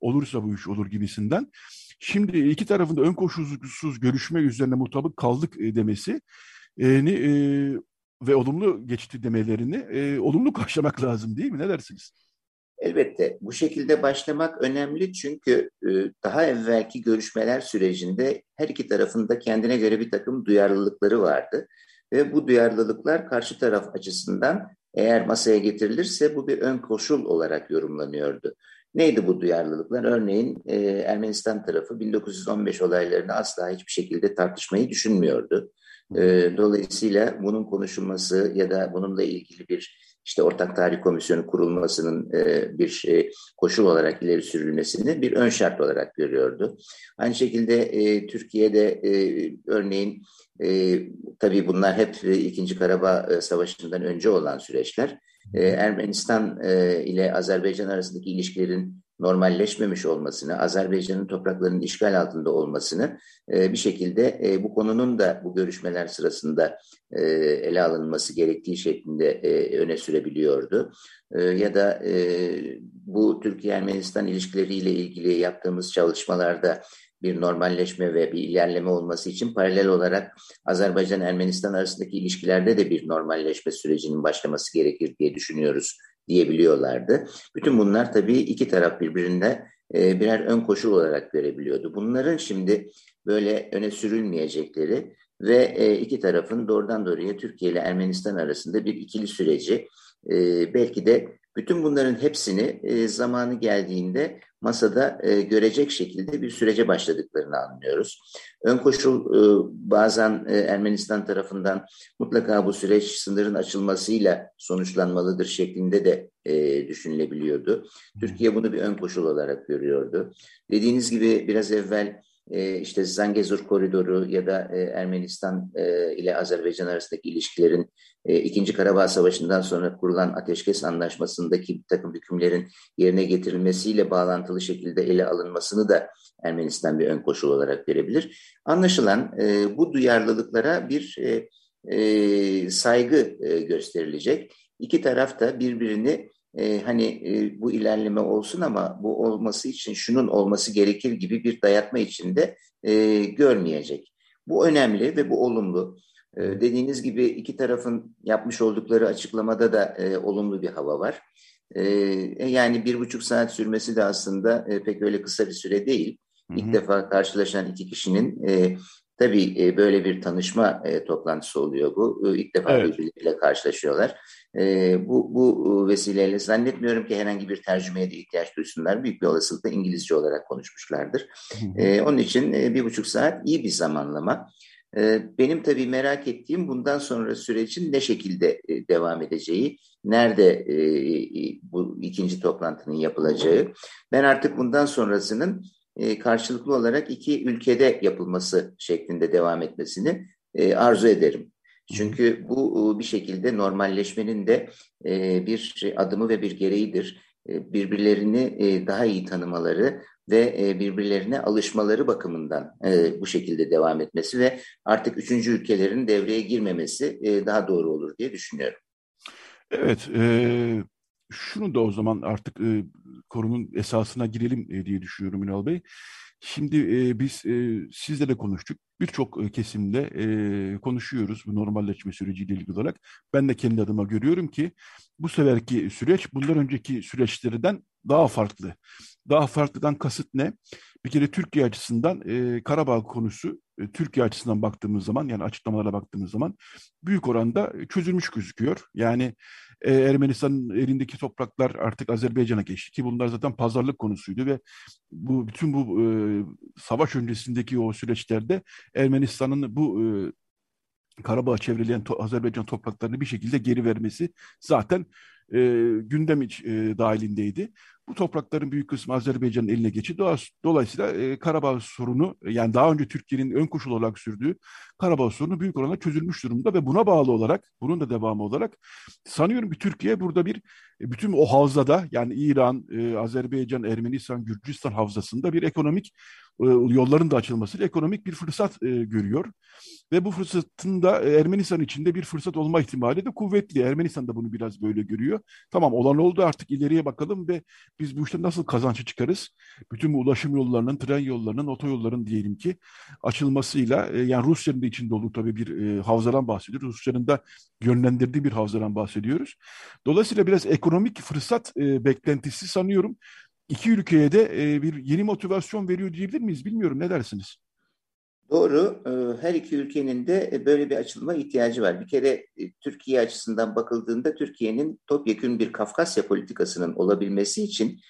olursa bu iş olur gibisinden. Şimdi iki tarafında ön koşulsuz görüşme üzerine mutabık kaldık e, demesi e, e, ve olumlu geçti demelerini e, olumlu karşılamak lazım değil mi? Ne dersiniz? Elbette bu şekilde başlamak önemli çünkü daha evvelki görüşmeler sürecinde her iki tarafında kendine göre bir takım duyarlılıkları vardı. Ve bu duyarlılıklar karşı taraf açısından eğer masaya getirilirse bu bir ön koşul olarak yorumlanıyordu. Neydi bu duyarlılıklar? Örneğin e, Ermenistan tarafı 1915 olaylarını asla hiçbir şekilde tartışmayı düşünmüyordu. E, dolayısıyla bunun konuşulması ya da bununla ilgili bir işte ortak tarih komisyonu kurulmasının e, bir şey, koşul olarak ileri sürülmesini bir ön şart olarak görüyordu. Aynı şekilde e, Türkiye'de e, örneğin tabii bunlar hep e, İkinci Karabağ Savaşı'ndan önce olan süreçler. Ermenistan ile Azerbaycan arasındaki ilişkilerin normalleşmemiş olmasını, Azerbaycan'ın topraklarının işgal altında olmasını e, bir şekilde e, bu konunun da bu görüşmeler sırasında e, ele alınması gerektiği şeklinde öne sürebiliyordu. Ya da bu Türkiye-Ermenistan ilişkileriyle ilgili yaptığımız çalışmalarda bir normalleşme ve bir ilerleme olması için paralel olarak Azerbaycan-Ermenistan arasındaki ilişkilerde de bir normalleşme sürecinin başlaması gerekir diye düşünüyoruz diyebiliyorlardı. Bütün bunlar tabii iki taraf birbirinde e, birer ön koşul olarak görebiliyordu. Bunların şimdi böyle öne sürülmeyecekleri ve e, iki tarafın doğrudan doğruya Türkiye ile Ermenistan arasında bir ikili süreci e, belki de bütün bunların hepsini zamanı geldiğinde masada e, görecek şekilde bir sürece başladıklarını anlıyoruz. Ön koşul e, bazen e, Ermenistan tarafından mutlaka bu süreç sınırın açılmasıyla sonuçlanmalıdır şeklinde de e, düşünülebiliyordu. Türkiye bunu bir ön koşul olarak görüyordu. Dediğiniz gibi biraz evvel e, işte Zangezur koridoru ya da e, Ermenistan e, ile Azerbaycan arasındaki ilişkilerin e, İkinci Karabağ Savaşı'ndan sonra kurulan ateşkes anlaşmasındaki bir takım hükümlerin yerine getirilmesiyle bağlantılı şekilde ele alınmasını da Ermenistan bir ön koşul olarak verebilir. Anlaşılan e, bu duyarlılıklara bir saygı gösterilecek. İki taraf da birbirini e, hani e, bu ilerleme olsun ama bu olması için şunun olması gerekir gibi bir dayatma içinde e, görmeyecek. Bu önemli ve bu olumlu. E, dediğiniz gibi iki tarafın yapmış oldukları açıklamada da e, olumlu bir hava var. E, yani bir buçuk saat sürmesi de aslında e, pek öyle kısa bir süre değil. Hı hı. İlk defa karşılaşan iki kişinin e, tabii e, böyle bir tanışma e, toplantısı oluyor bu. E, ilk defa evet. birbirleriyle karşılaşıyorlar. E, bu, bu vesileyle zannetmiyorum ki herhangi bir tercümeye de ihtiyaç duysunlar. Büyük bir olasılıkla İngilizce olarak konuşmuşlardır. E, onun için e, bir buçuk saat iyi bir zamanlama. E, benim tabii merak ettiğim bundan sonra sürecin ne şekilde e, devam edeceği, nerede e, bu ikinci toplantının yapılacağı. Ben artık bundan sonrasının e, karşılıklı olarak iki ülkede yapılması şeklinde devam etmesini e, arzu ederim. Çünkü bu bir şekilde normalleşmenin de e, bir adımı ve bir gereğidir. E, birbirlerini e, daha iyi tanımaları ve birbirlerine alışmaları bakımından bu şekilde devam etmesi ve artık üçüncü ülkelerin devreye girmemesi daha doğru olur diye düşünüyorum. Evet, e, şunu da o zaman artık e, konunun esasına girelim e, diye düşünüyorum Ünal Bey. Şimdi e, biz e, sizle de konuştuk. Birçok e, kesimde e, konuşuyoruz bu normalleşme süreciyle ilgili olarak. Ben de kendi adıma görüyorum ki bu seferki süreç bundan önceki süreçlerden daha farklı. Daha farklıdan kasıt ne? Bir kere Türkiye açısından e, Karabağ konusu e, Türkiye açısından baktığımız zaman yani açıklamalara baktığımız zaman büyük oranda çözülmüş gözüküyor. Yani e, Ermenistan'ın elindeki topraklar artık Azerbaycan'a geçti ki bunlar zaten pazarlık konusuydu ve bu bütün bu e, savaş öncesindeki o süreçlerde Ermenistan'ın bu e, Karabağ çevreleyen to Azerbaycan topraklarını bir şekilde geri vermesi zaten e, gündem iç, e, dahilindeydi. Bu toprakların büyük kısmı Azerbaycan'ın eline geçti. Dolayısıyla e, Karabağ sorunu yani daha önce Türkiye'nin ön koşul olarak sürdüğü Karabağ sorunu büyük oranda çözülmüş durumda ve buna bağlı olarak bunun da devamı olarak sanıyorum ki Türkiye burada bir e, bütün o havzada yani İran, e, Azerbaycan, Ermenistan, Gürcistan havzasında bir ekonomik e, yolların da açılmasıyla ekonomik bir fırsat e, görüyor. Ve bu fırsatın da e, Ermenistan içinde bir fırsat olma ihtimali de kuvvetli. Ermenistan da bunu biraz böyle görüyor. Tamam olan oldu artık ileriye bakalım ve biz bu işte nasıl kazançlı çıkarız? Bütün bu ulaşım yollarının, tren yollarının, otoyolların diyelim ki açılmasıyla e, yani Rusya'nın da içinde olduğu tabii bir e, havzadan bahsediyoruz. Rusya'nın da yönlendirdiği bir havzadan bahsediyoruz. Dolayısıyla biraz ekonomik fırsat e, beklentisi sanıyorum iki ülkeye de e, bir yeni motivasyon veriyor diyebilir miyiz? Bilmiyorum ne dersiniz? Doğru. E, her iki ülkenin de e, böyle bir açılma ihtiyacı var. Bir kere e, Türkiye açısından bakıldığında Türkiye'nin topyekun bir Kafkasya politikasının olabilmesi için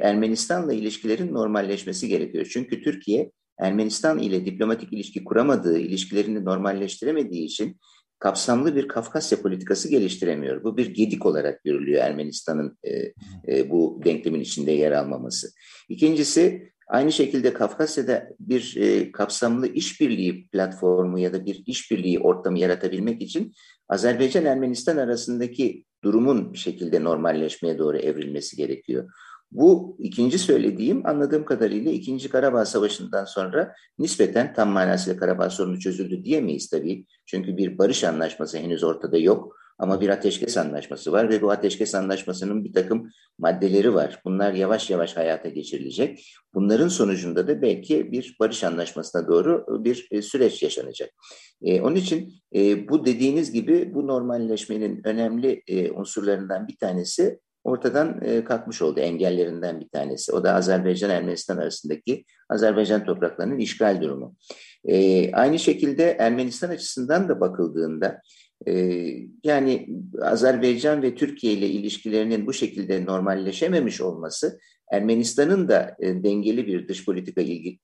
Ermenistan'la ilişkilerin normalleşmesi gerekiyor. Çünkü Türkiye Ermenistan ile diplomatik ilişki kuramadığı, ilişkilerini normalleştiremediği için kapsamlı bir Kafkasya politikası geliştiremiyor. Bu bir gedik olarak görülüyor Ermenistan'ın e, e, bu denklemin içinde yer almaması. İkincisi aynı şekilde Kafkasya'da bir e, kapsamlı işbirliği platformu ya da bir işbirliği ortamı yaratabilmek için Azerbaycan-Ermenistan arasındaki durumun bir şekilde normalleşmeye doğru evrilmesi gerekiyor. Bu ikinci söylediğim anladığım kadarıyla ikinci Karabağ Savaşı'ndan sonra nispeten tam manasıyla Karabağ sorunu çözüldü diyemeyiz tabii. Çünkü bir barış anlaşması henüz ortada yok. Ama bir ateşkes anlaşması var ve bu ateşkes anlaşmasının bir takım maddeleri var. Bunlar yavaş yavaş hayata geçirilecek. Bunların sonucunda da belki bir barış anlaşmasına doğru bir e, süreç yaşanacak. Ee, onun için e, bu dediğiniz gibi bu normalleşmenin önemli e, unsurlarından bir tanesi ortadan e, kalkmış oldu engellerinden bir tanesi. O da Azerbaycan-Ermenistan arasındaki Azerbaycan topraklarının işgal durumu. E, aynı şekilde Ermenistan açısından da bakıldığında e, yani Azerbaycan ve Türkiye ile ilişkilerinin bu şekilde normalleşememiş olması Ermenistan'ın da e, dengeli bir dış politika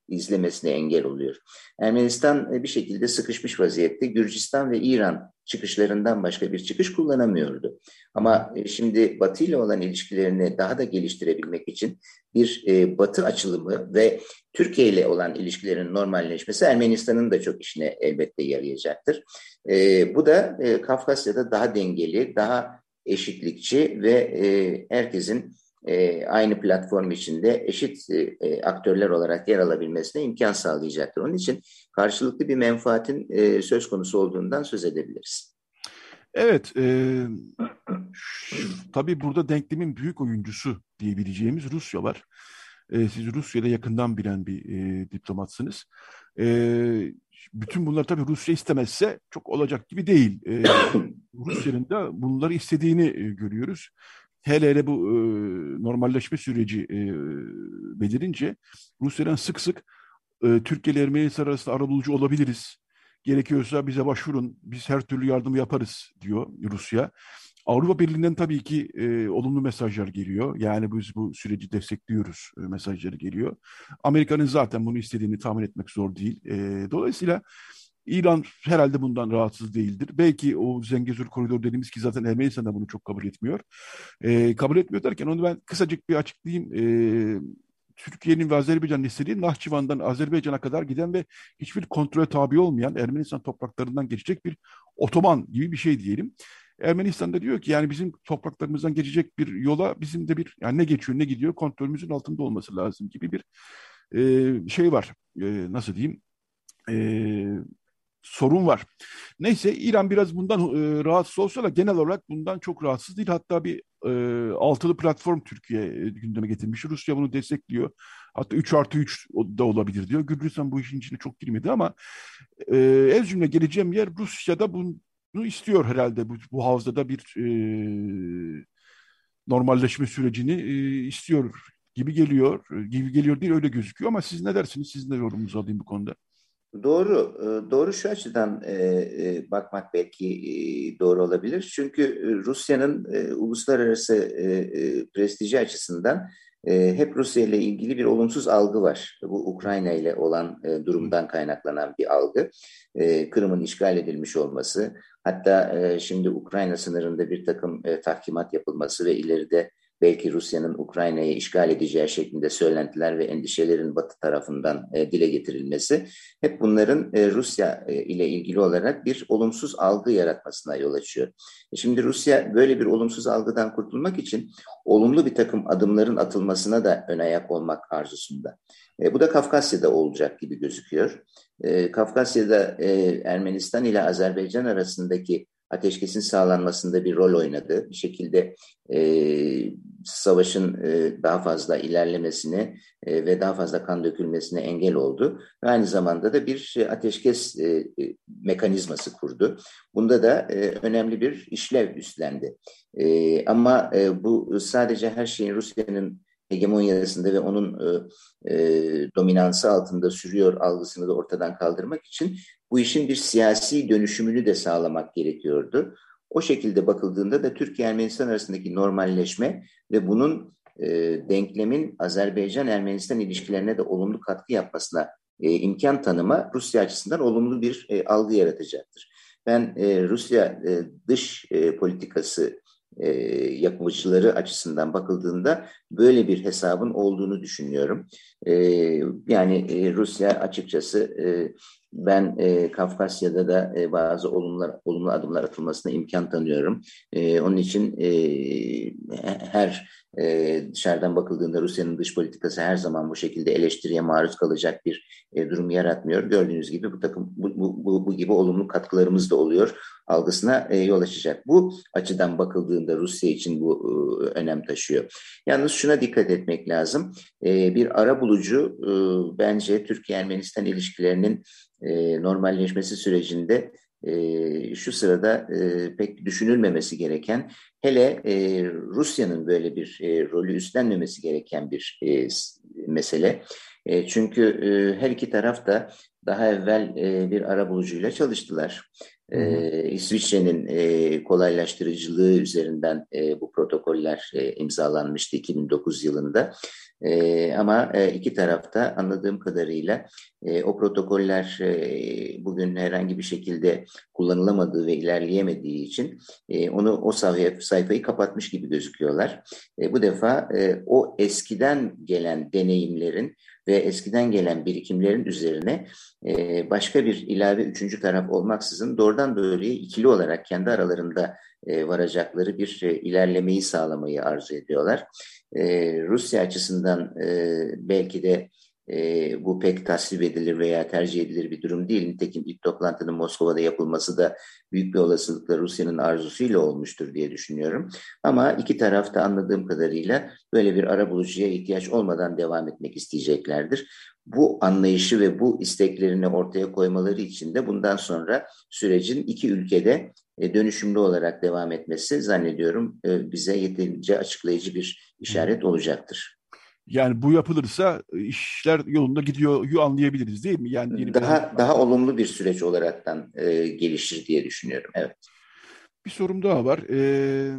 izlemesine engel oluyor. Ermenistan e, bir şekilde sıkışmış vaziyette Gürcistan ve İran çıkışlarından başka bir çıkış kullanamıyordu. Ama e, şimdi Batı ile olan ilişkilerini daha da geliştirebilmek için bir Batı açılımı ve Türkiye ile olan ilişkilerin normalleşmesi Ermenistan'ın da çok işine elbette yarayacaktır. Bu da Kafkasya'da daha dengeli, daha eşitlikçi ve herkesin e, aynı platform içinde eşit e, aktörler olarak yer alabilmesine imkan sağlayacaktır. Onun için karşılıklı bir menfaatin e, söz konusu olduğundan söz edebiliriz. Evet, e, tabii burada denklemin büyük oyuncusu diyebileceğimiz Rusya var. E, siz Rusya'da yakından bilen bir e, diplomatsınız. E, bütün bunlar tabii Rusya istemezse çok olacak gibi değil. E, Rusya'nın da bunları istediğini e, görüyoruz hele hele bu e, normalleşme süreci e, belirince Rusya'dan sık sık e, Türkiye ile Ermenistan arasında arabulucu olabiliriz. Gerekiyorsa bize başvurun, biz her türlü yardımı yaparız diyor Rusya. Avrupa Birliği'nden tabii ki e, olumlu mesajlar geliyor. Yani biz bu süreci destekliyoruz e, mesajları geliyor. Amerika'nın zaten bunu istediğini tahmin etmek zor değil. E, dolayısıyla İran herhalde bundan rahatsız değildir. Belki o Zengezur koridoru dediğimiz ki zaten Ermenistan da bunu çok kabul etmiyor. E, kabul etmiyor derken onu ben kısacık bir açıklayayım. E, Türkiye'nin ve Azerbaycan'ın istediği Nahçıvan'dan Azerbaycan'a kadar giden ve hiçbir kontrole tabi olmayan Ermenistan topraklarından geçecek bir otoman gibi bir şey diyelim. Ermenistan da diyor ki yani bizim topraklarımızdan geçecek bir yola bizim de bir yani ne geçiyor ne gidiyor kontrolümüzün altında olması lazım gibi bir e, şey var. E, nasıl diyeyim? E, sorun var. Neyse İran biraz bundan e, rahatsız olsa da genel olarak bundan çok rahatsız değil. Hatta bir e, altılı platform Türkiye e, gündeme getirmiş. Rusya bunu destekliyor. Hatta 3 artı 3 da olabilir diyor. Gürcistan bu işin içine çok girmedi ama e, ez cümle geleceğim yer Rusya'da bunu istiyor herhalde. Bu, bu havzada bir e, normalleşme sürecini e, istiyor gibi geliyor. Gibi geliyor değil öyle gözüküyor ama siz ne dersiniz? Sizin de yorumunuzu alayım bu konuda. Doğru, e, doğru şu açıdan e, e, bakmak belki doğru olabilir. Çünkü Rusya'nın uluslararası prestiji açısından e, hep Rusya ile ilgili bir olumsuz algı var. Bu Ukrayna ile olan e, durumdan kaynaklanan bir algı. E, Kırım'ın işgal edilmiş olması, hatta e, şimdi Ukrayna sınırında bir takım e, tahkimat yapılması ve ileride belki Rusya'nın Ukrayna'yı işgal edeceği şeklinde söylentiler ve endişelerin Batı tarafından e, dile getirilmesi hep bunların e, Rusya e, ile ilgili olarak bir olumsuz algı yaratmasına yol açıyor. E, şimdi Rusya böyle bir olumsuz algıdan kurtulmak için olumlu bir takım adımların atılmasına da ön ayak olmak arzusunda. E, bu da Kafkasya'da olacak gibi gözüküyor. E, Kafkasya'da e, Ermenistan ile Azerbaycan arasındaki ateşkesin sağlanmasında bir rol oynadı. Bir şekilde e, savaşın e, daha fazla ilerlemesine e, ve daha fazla kan dökülmesine engel oldu. Ve aynı zamanda da bir ateşkes e, e, mekanizması kurdu. Bunda da e, önemli bir işlev üstlendi. E, ama e, bu sadece her şeyin Rusya'nın hegemonyasında ve onun e, e, dominansı altında sürüyor algısını da ortadan kaldırmak için bu işin bir siyasi dönüşümünü de sağlamak gerekiyordu. O şekilde bakıldığında da Türkiye-Ermenistan arasındaki normalleşme ve bunun e, denklemin Azerbaycan-Ermenistan ilişkilerine de olumlu katkı yapmasına e, imkan tanıma Rusya açısından olumlu bir e, algı yaratacaktır. Ben e, Rusya e, dış e, politikası e, yapımcıları açısından bakıldığında böyle bir hesabın olduğunu düşünüyorum. E, yani e, Rusya açıkçası e, ben e, Kafkasya'da da bazı olumlar, olumlu adımlar atılmasına imkan tanıyorum. Onun için her dışarıdan bakıldığında Rusya'nın dış politikası her zaman bu şekilde eleştiriye maruz kalacak bir durum yaratmıyor. Gördüğünüz gibi bu takım bu, bu, bu, bu gibi olumlu katkılarımız da oluyor algısına yol açacak. Bu açıdan bakıldığında Rusya için bu önem taşıyor. Yalnız şuna dikkat etmek lazım. Bir ara bulucu e, bence Türkiye-Ermenistan ilişkilerinin e, normalleşmesi sürecinde e, şu sırada e, pek düşünülmemesi gereken, hele e, Rusya'nın böyle bir e, rolü üstlenmemesi gereken bir e, mesele. E, çünkü e, her iki taraf da daha evvel e, bir ara bulucuyla çalıştılar. E, İsviçre'nin e, kolaylaştırıcılığı üzerinden e, bu protokoller e, imzalanmıştı 2009 yılında. E, ama e, iki tarafta anladığım kadarıyla e, o protokoller e, bugün herhangi bir şekilde kullanılamadığı ve ilerleyemediği için e, onu o sayfa, sayfayı kapatmış gibi gözüküyorlar. E, bu defa e, o eskiden gelen deneyimlerin ve eskiden gelen birikimlerin üzerine e, başka bir ilave üçüncü taraf olmaksızın doğrudan doğruya ikili olarak kendi aralarında e, varacakları bir e, ilerlemeyi sağlamayı arzu ediyorlar. E, Rusya açısından e, belki de e, bu pek tasvip edilir veya tercih edilir bir durum değil. Nitekim ilk toplantının Moskova'da yapılması da büyük bir olasılıkla Rusya'nın arzusuyla olmuştur diye düşünüyorum. Ama iki tarafta anladığım kadarıyla böyle bir ara bulucuya ihtiyaç olmadan devam etmek isteyeceklerdir. Bu anlayışı ve bu isteklerini ortaya koymaları için de bundan sonra sürecin iki ülkede e, dönüşümlü olarak devam etmesi zannediyorum e, bize yeterince açıklayıcı bir işaret olacaktır. Yani bu yapılırsa e, işler yolunda gidiyor anlayabiliriz değil mi? Yani daha bir... daha olumlu bir süreç olaraktan e, gelişir diye düşünüyorum. Evet. Bir sorum daha var. Ee,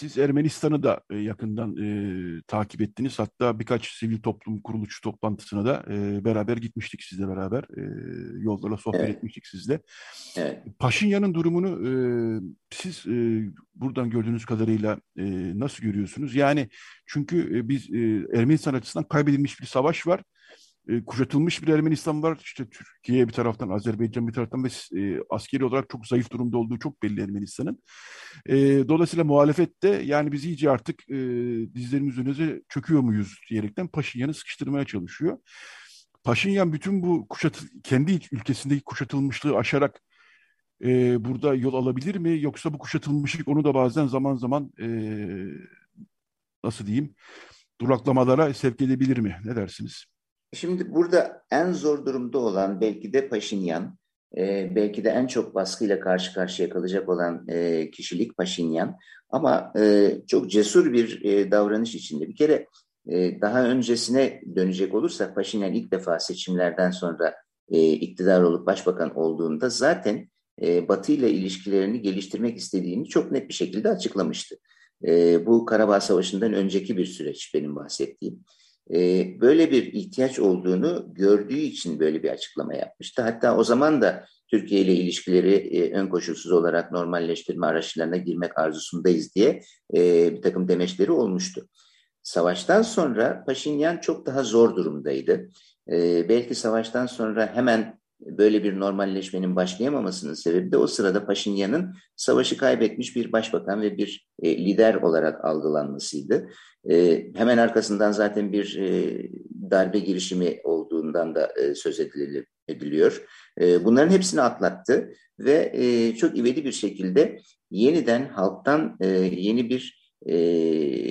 siz Ermenistan'ı da e, yakından e, takip ettiniz. Hatta birkaç sivil toplum kuruluşu toplantısına da e, beraber gitmiştik sizle beraber. E, yollarla sohbet evet. etmiştik sizle. Evet. Paşinyan'ın durumunu e, siz e, buradan gördüğünüz kadarıyla e, nasıl görüyorsunuz? Yani çünkü e, biz e, Ermenistan açısından kaybedilmiş bir savaş var e, kuşatılmış bir Ermenistan var. İşte Türkiye bir taraftan, Azerbaycan bir taraftan ve e, askeri olarak çok zayıf durumda olduğu çok belli Ermenistan'ın. E, dolayısıyla muhalefette yani biz iyice artık e, dizlerimiz önüne çöküyor muyuz diyerekten Paşinyan'ı sıkıştırmaya çalışıyor. Paşinyan bütün bu kuşat kendi ülkesindeki kuşatılmışlığı aşarak e, burada yol alabilir mi? Yoksa bu kuşatılmışlık onu da bazen zaman zaman e, nasıl diyeyim duraklamalara sevk edebilir mi? Ne dersiniz? Şimdi burada en zor durumda olan belki de Paşinyan, e, belki de en çok baskıyla karşı karşıya kalacak olan e, kişilik Paşinyan. Ama e, çok cesur bir e, davranış içinde. Bir kere e, daha öncesine dönecek olursak Paşinyan ilk defa seçimlerden sonra e, iktidar olup başbakan olduğunda zaten e, Batı ile ilişkilerini geliştirmek istediğini çok net bir şekilde açıklamıştı. E, bu Karabağ Savaşı'ndan önceki bir süreç benim bahsettiğim. E, böyle bir ihtiyaç olduğunu gördüğü için böyle bir açıklama yapmıştı. Hatta o zaman da Türkiye ile ilişkileri e, ön koşulsuz olarak normalleştirme araçlarına girmek arzusundayız diye e, bir takım demeçleri olmuştu. Savaştan sonra Paşinyan çok daha zor durumdaydı. E, belki savaştan sonra hemen böyle bir normalleşmenin başlayamamasının sebebi de o sırada Paşinyan'ın savaşı kaybetmiş bir başbakan ve bir e, lider olarak algılanmasıydı. E, hemen arkasından zaten bir e, darbe girişimi olduğundan da e, söz edilir, ediliyor. E, bunların hepsini atlattı ve e, çok ivedi bir şekilde yeniden halktan e, yeni bir e,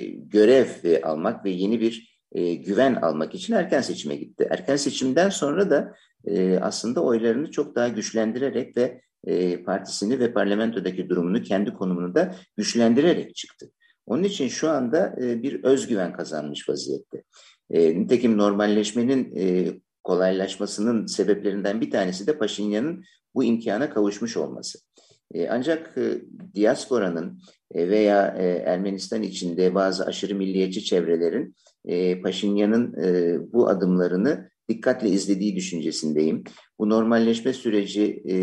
görev almak ve yeni bir e, güven almak için erken seçime gitti. Erken seçimden sonra da e, aslında oylarını çok daha güçlendirerek ve e, partisini ve parlamentodaki durumunu, kendi konumunu da güçlendirerek çıktı. Onun için şu anda e, bir özgüven kazanmış vaziyette. E, nitekim normalleşmenin e, kolaylaşmasının sebeplerinden bir tanesi de Paşinyan'ın bu imkana kavuşmuş olması. E, ancak e, diasporanın e, veya Ermenistan içinde bazı aşırı milliyetçi çevrelerin e, Paşinyan'ın e, bu adımlarını dikkatle izlediği düşüncesindeyim. Bu normalleşme süreci e,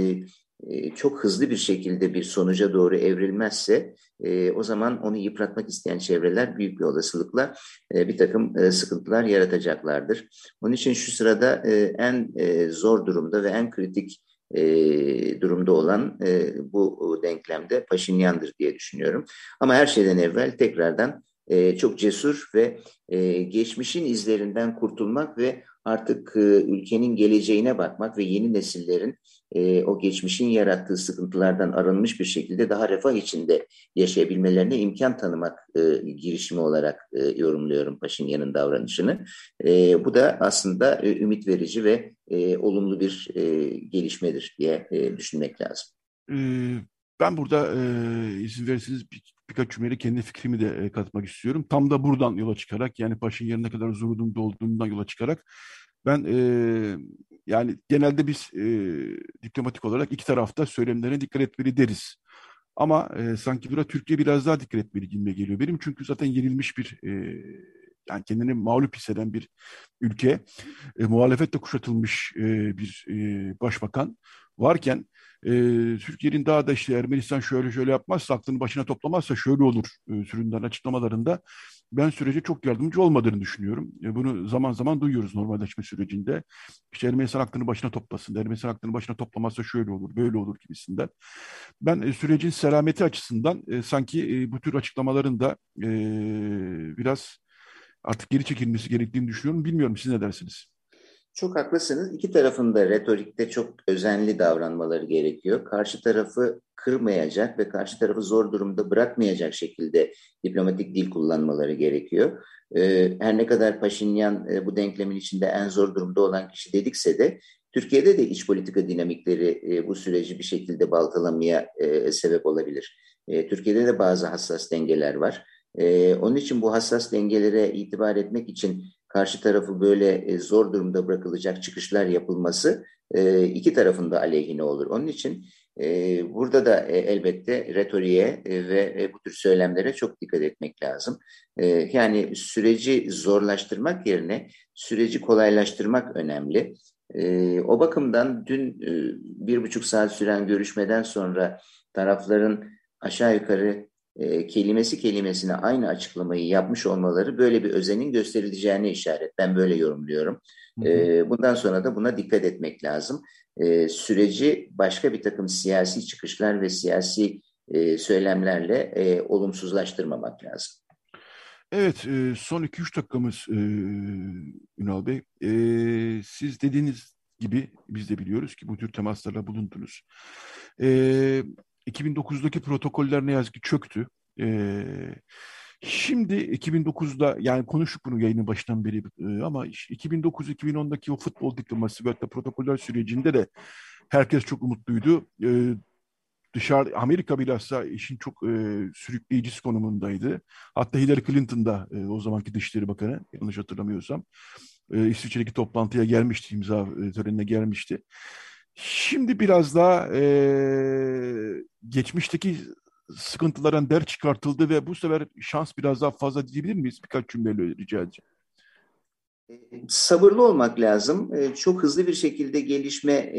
e, çok hızlı bir şekilde bir sonuca doğru evrilmezse e, o zaman onu yıpratmak isteyen çevreler büyük bir olasılıkla e, bir takım e, sıkıntılar yaratacaklardır. Onun için şu sırada e, en e, zor durumda ve en kritik e, durumda olan e, bu denklemde Paşinyan'dır diye düşünüyorum. Ama her şeyden evvel tekrardan e, çok cesur ve e, geçmişin izlerinden kurtulmak ve artık e, ülkenin geleceğine bakmak ve yeni nesillerin e, o geçmişin yarattığı sıkıntılardan arınmış bir şekilde daha refah içinde yaşayabilmelerine imkan tanımak e, girişimi olarak e, yorumluyorum Paşinyan'ın davranışını. E, bu da aslında e, ümit verici ve e, olumlu bir e, gelişmedir diye e, düşünmek lazım. Ben burada e, izin verirseniz bir, birkaç cümleyle kendi fikrimi de e, katmak istiyorum. Tam da buradan yola çıkarak yani Paşinyan'ın ne kadar zor durumda olduğundan yola çıkarak ben e, yani genelde biz e, diplomatik olarak iki tarafta söylemlerine dikkat etmeli deriz. Ama e, sanki burada Türkiye biraz daha dikkat etmeli gibi geliyor benim. Çünkü zaten yenilmiş bir e, yani kendini mağlup hisseden bir ülke, e, muhalefetle kuşatılmış e, bir e, başbakan varken e, Türkiye'nin daha da işte Ermenistan şöyle şöyle yapmazsa, aklını başına toplamazsa şöyle olur e, süründen açıklamalarında ben sürece çok yardımcı olmadığını düşünüyorum. E, bunu zaman zaman duyuyoruz normalleşme sürecinde. İşte Ermenistan aklını başına toplasın, Ermenistan aklını başına toplamazsa şöyle olur, böyle olur gibisinden. Ben e, sürecin selameti açısından e, sanki e, bu tür açıklamaların da e, biraz artık geri çekilmesi gerektiğini düşünüyorum. Bilmiyorum siz ne dersiniz? Çok haklısınız. İki tarafın da retorikte çok özenli davranmaları gerekiyor. Karşı tarafı kırmayacak ve karşı tarafı zor durumda bırakmayacak şekilde diplomatik dil kullanmaları gerekiyor. Ee, her ne kadar Paşinyan e, bu denklemin içinde en zor durumda olan kişi dedikse de Türkiye'de de iç politika dinamikleri e, bu süreci bir şekilde baltalamaya e, sebep olabilir. Türkiye'de de bazı hassas dengeler var. Onun için bu hassas dengelere itibar etmek için karşı tarafı böyle e, zor durumda bırakılacak çıkışlar yapılması e, iki tarafın da aleyhine olur. Onun için e, burada da elbette retoriğe ve bu tür söylemlere çok dikkat etmek lazım. Yani süreci zorlaştırmak yerine süreci kolaylaştırmak önemli. O bakımdan dün bir buçuk saat süren görüşmeden sonra tarafların aşağı yukarı e, kelimesi kelimesine aynı açıklamayı yapmış olmaları böyle bir özenin gösterileceğine işaret. Ben böyle yorumluyorum. E, bundan sonra da buna dikkat etmek lazım. E, süreci başka bir takım siyasi çıkışlar ve siyasi e, söylemlerle e, olumsuzlaştırmamak lazım. Evet, e, son 2-3 dakikamız e, Ünal Bey. E, siz dediğiniz gibi biz de biliyoruz ki bu tür temaslarla bulundunuz. E, 2009'daki protokoller ne yazık ki çöktü. E, şimdi 2009'da yani konuştuk bunu yayının başından beri e, ama 2009-2010'daki o futbol diplomasi ve protokoller sürecinde de herkes çok umutluydu. E, dışarı Amerika bilhassa işin çok e, sürükleyicisi konumundaydı. Hatta Hillary Clinton da e, o zamanki Dışişleri Bakanı yanlış hatırlamıyorsam e, İsviçre'deki toplantıya gelmişti, imza e, törenine gelmişti. Şimdi biraz daha e, geçmişteki sıkıntılardan der çıkartıldı ve bu sefer şans biraz daha fazla diyebilir miyiz? Birkaç cümleyle rica edeceğim. Sabırlı olmak lazım. Çok hızlı bir şekilde gelişme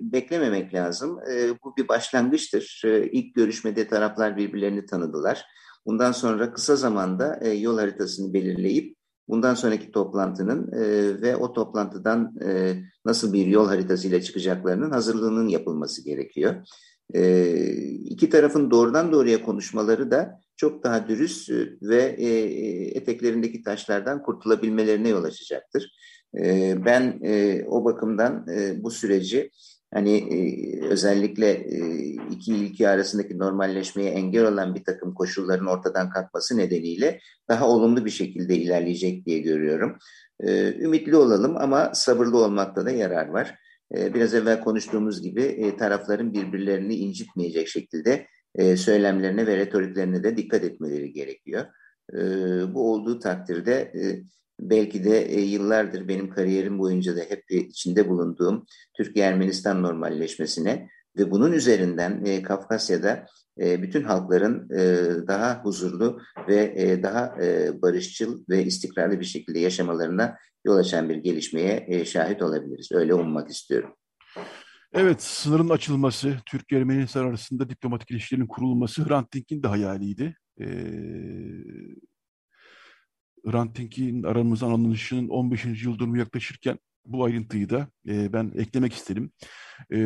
beklememek lazım. Bu bir başlangıçtır. İlk görüşmede taraflar birbirlerini tanıdılar. Bundan sonra kısa zamanda yol haritasını belirleyip bundan sonraki toplantının e, ve o toplantıdan e, nasıl bir yol haritasıyla çıkacaklarının hazırlığının yapılması gerekiyor. E, iki tarafın doğrudan doğruya konuşmaları da çok daha dürüst ve e, eteklerindeki taşlardan kurtulabilmelerine yol açacaktır. E, ben e, o bakımdan e, bu süreci hani e, özellikle e, iki ülke arasındaki normalleşmeye engel olan bir takım koşulların ortadan kalkması nedeniyle daha olumlu bir şekilde ilerleyecek diye görüyorum. E, ümitli olalım ama sabırlı olmakta da yarar var. Biraz evvel konuştuğumuz gibi tarafların birbirlerini incitmeyecek şekilde söylemlerine ve retoriklerine de dikkat etmeleri gerekiyor. Bu olduğu takdirde belki de e, yıllardır benim kariyerim boyunca da hep içinde bulunduğum Türkiye-Ermenistan normalleşmesine ve bunun üzerinden e, Kafkasya'da e, bütün halkların e, daha huzurlu ve e, daha e, barışçıl ve istikrarlı bir şekilde yaşamalarına yol açan bir gelişmeye e, şahit olabiliriz. Öyle ummak istiyorum. Evet, sınırın açılması, Türkiye-Ermenistan arasında diplomatik ilişkilerin kurulması Hrant Dink'in de hayaliydi. Ee, Hrant aramızdan alınışının 15. yıl dönümü yaklaşırken bu ayrıntıyı da e, ben eklemek istedim. E,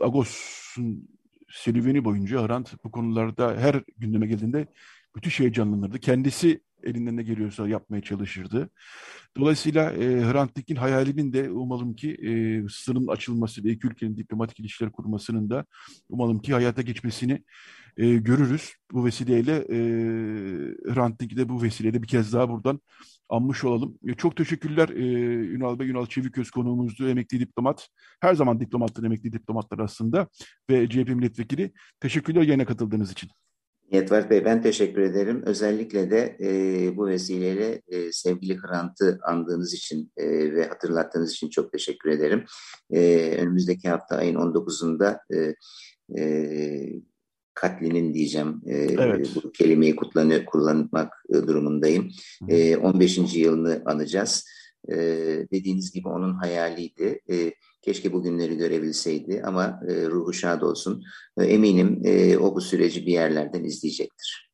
Agos'un serüveni boyunca Hrant bu konularda her gündeme geldiğinde bütün şey canlanırdı. Kendisi elinden ne geliyorsa yapmaya çalışırdı. Dolayısıyla e, Hrant Dink'in hayalinin de umalım ki e, sınırın açılması ve iki ülkenin diplomatik ilişkiler kurmasının da umalım ki hayata geçmesini e, görürüz. Bu vesileyle e, Hrant Dink'i de bu vesileyle bir kez daha buradan anmış olalım. E, çok teşekkürler e, Ünal Bey. Ünal Çeviköz konuğumuzdu. Emekli diplomat. Her zaman diplomatlar, emekli diplomatlar aslında. Ve CHP milletvekili. Teşekkürler yayına katıldığınız için. Yetvar Bey ben teşekkür ederim. Özellikle de e, bu vesileyle e, sevgili Hrant'ı andığınız için e, ve hatırlattığınız için çok teşekkür ederim. E, önümüzdeki hafta ayın 19'unda e, e, katlinin diyeceğim e, evet. bu kelimeyi kullanı, kullanmak e, durumundayım. E, 15. yılını anacağız. E, dediğiniz gibi onun hayaliydi. E, Keşke bugünleri görebilseydi ama e, ruhu şad olsun. E, eminim e, o bu süreci bir yerlerden izleyecektir.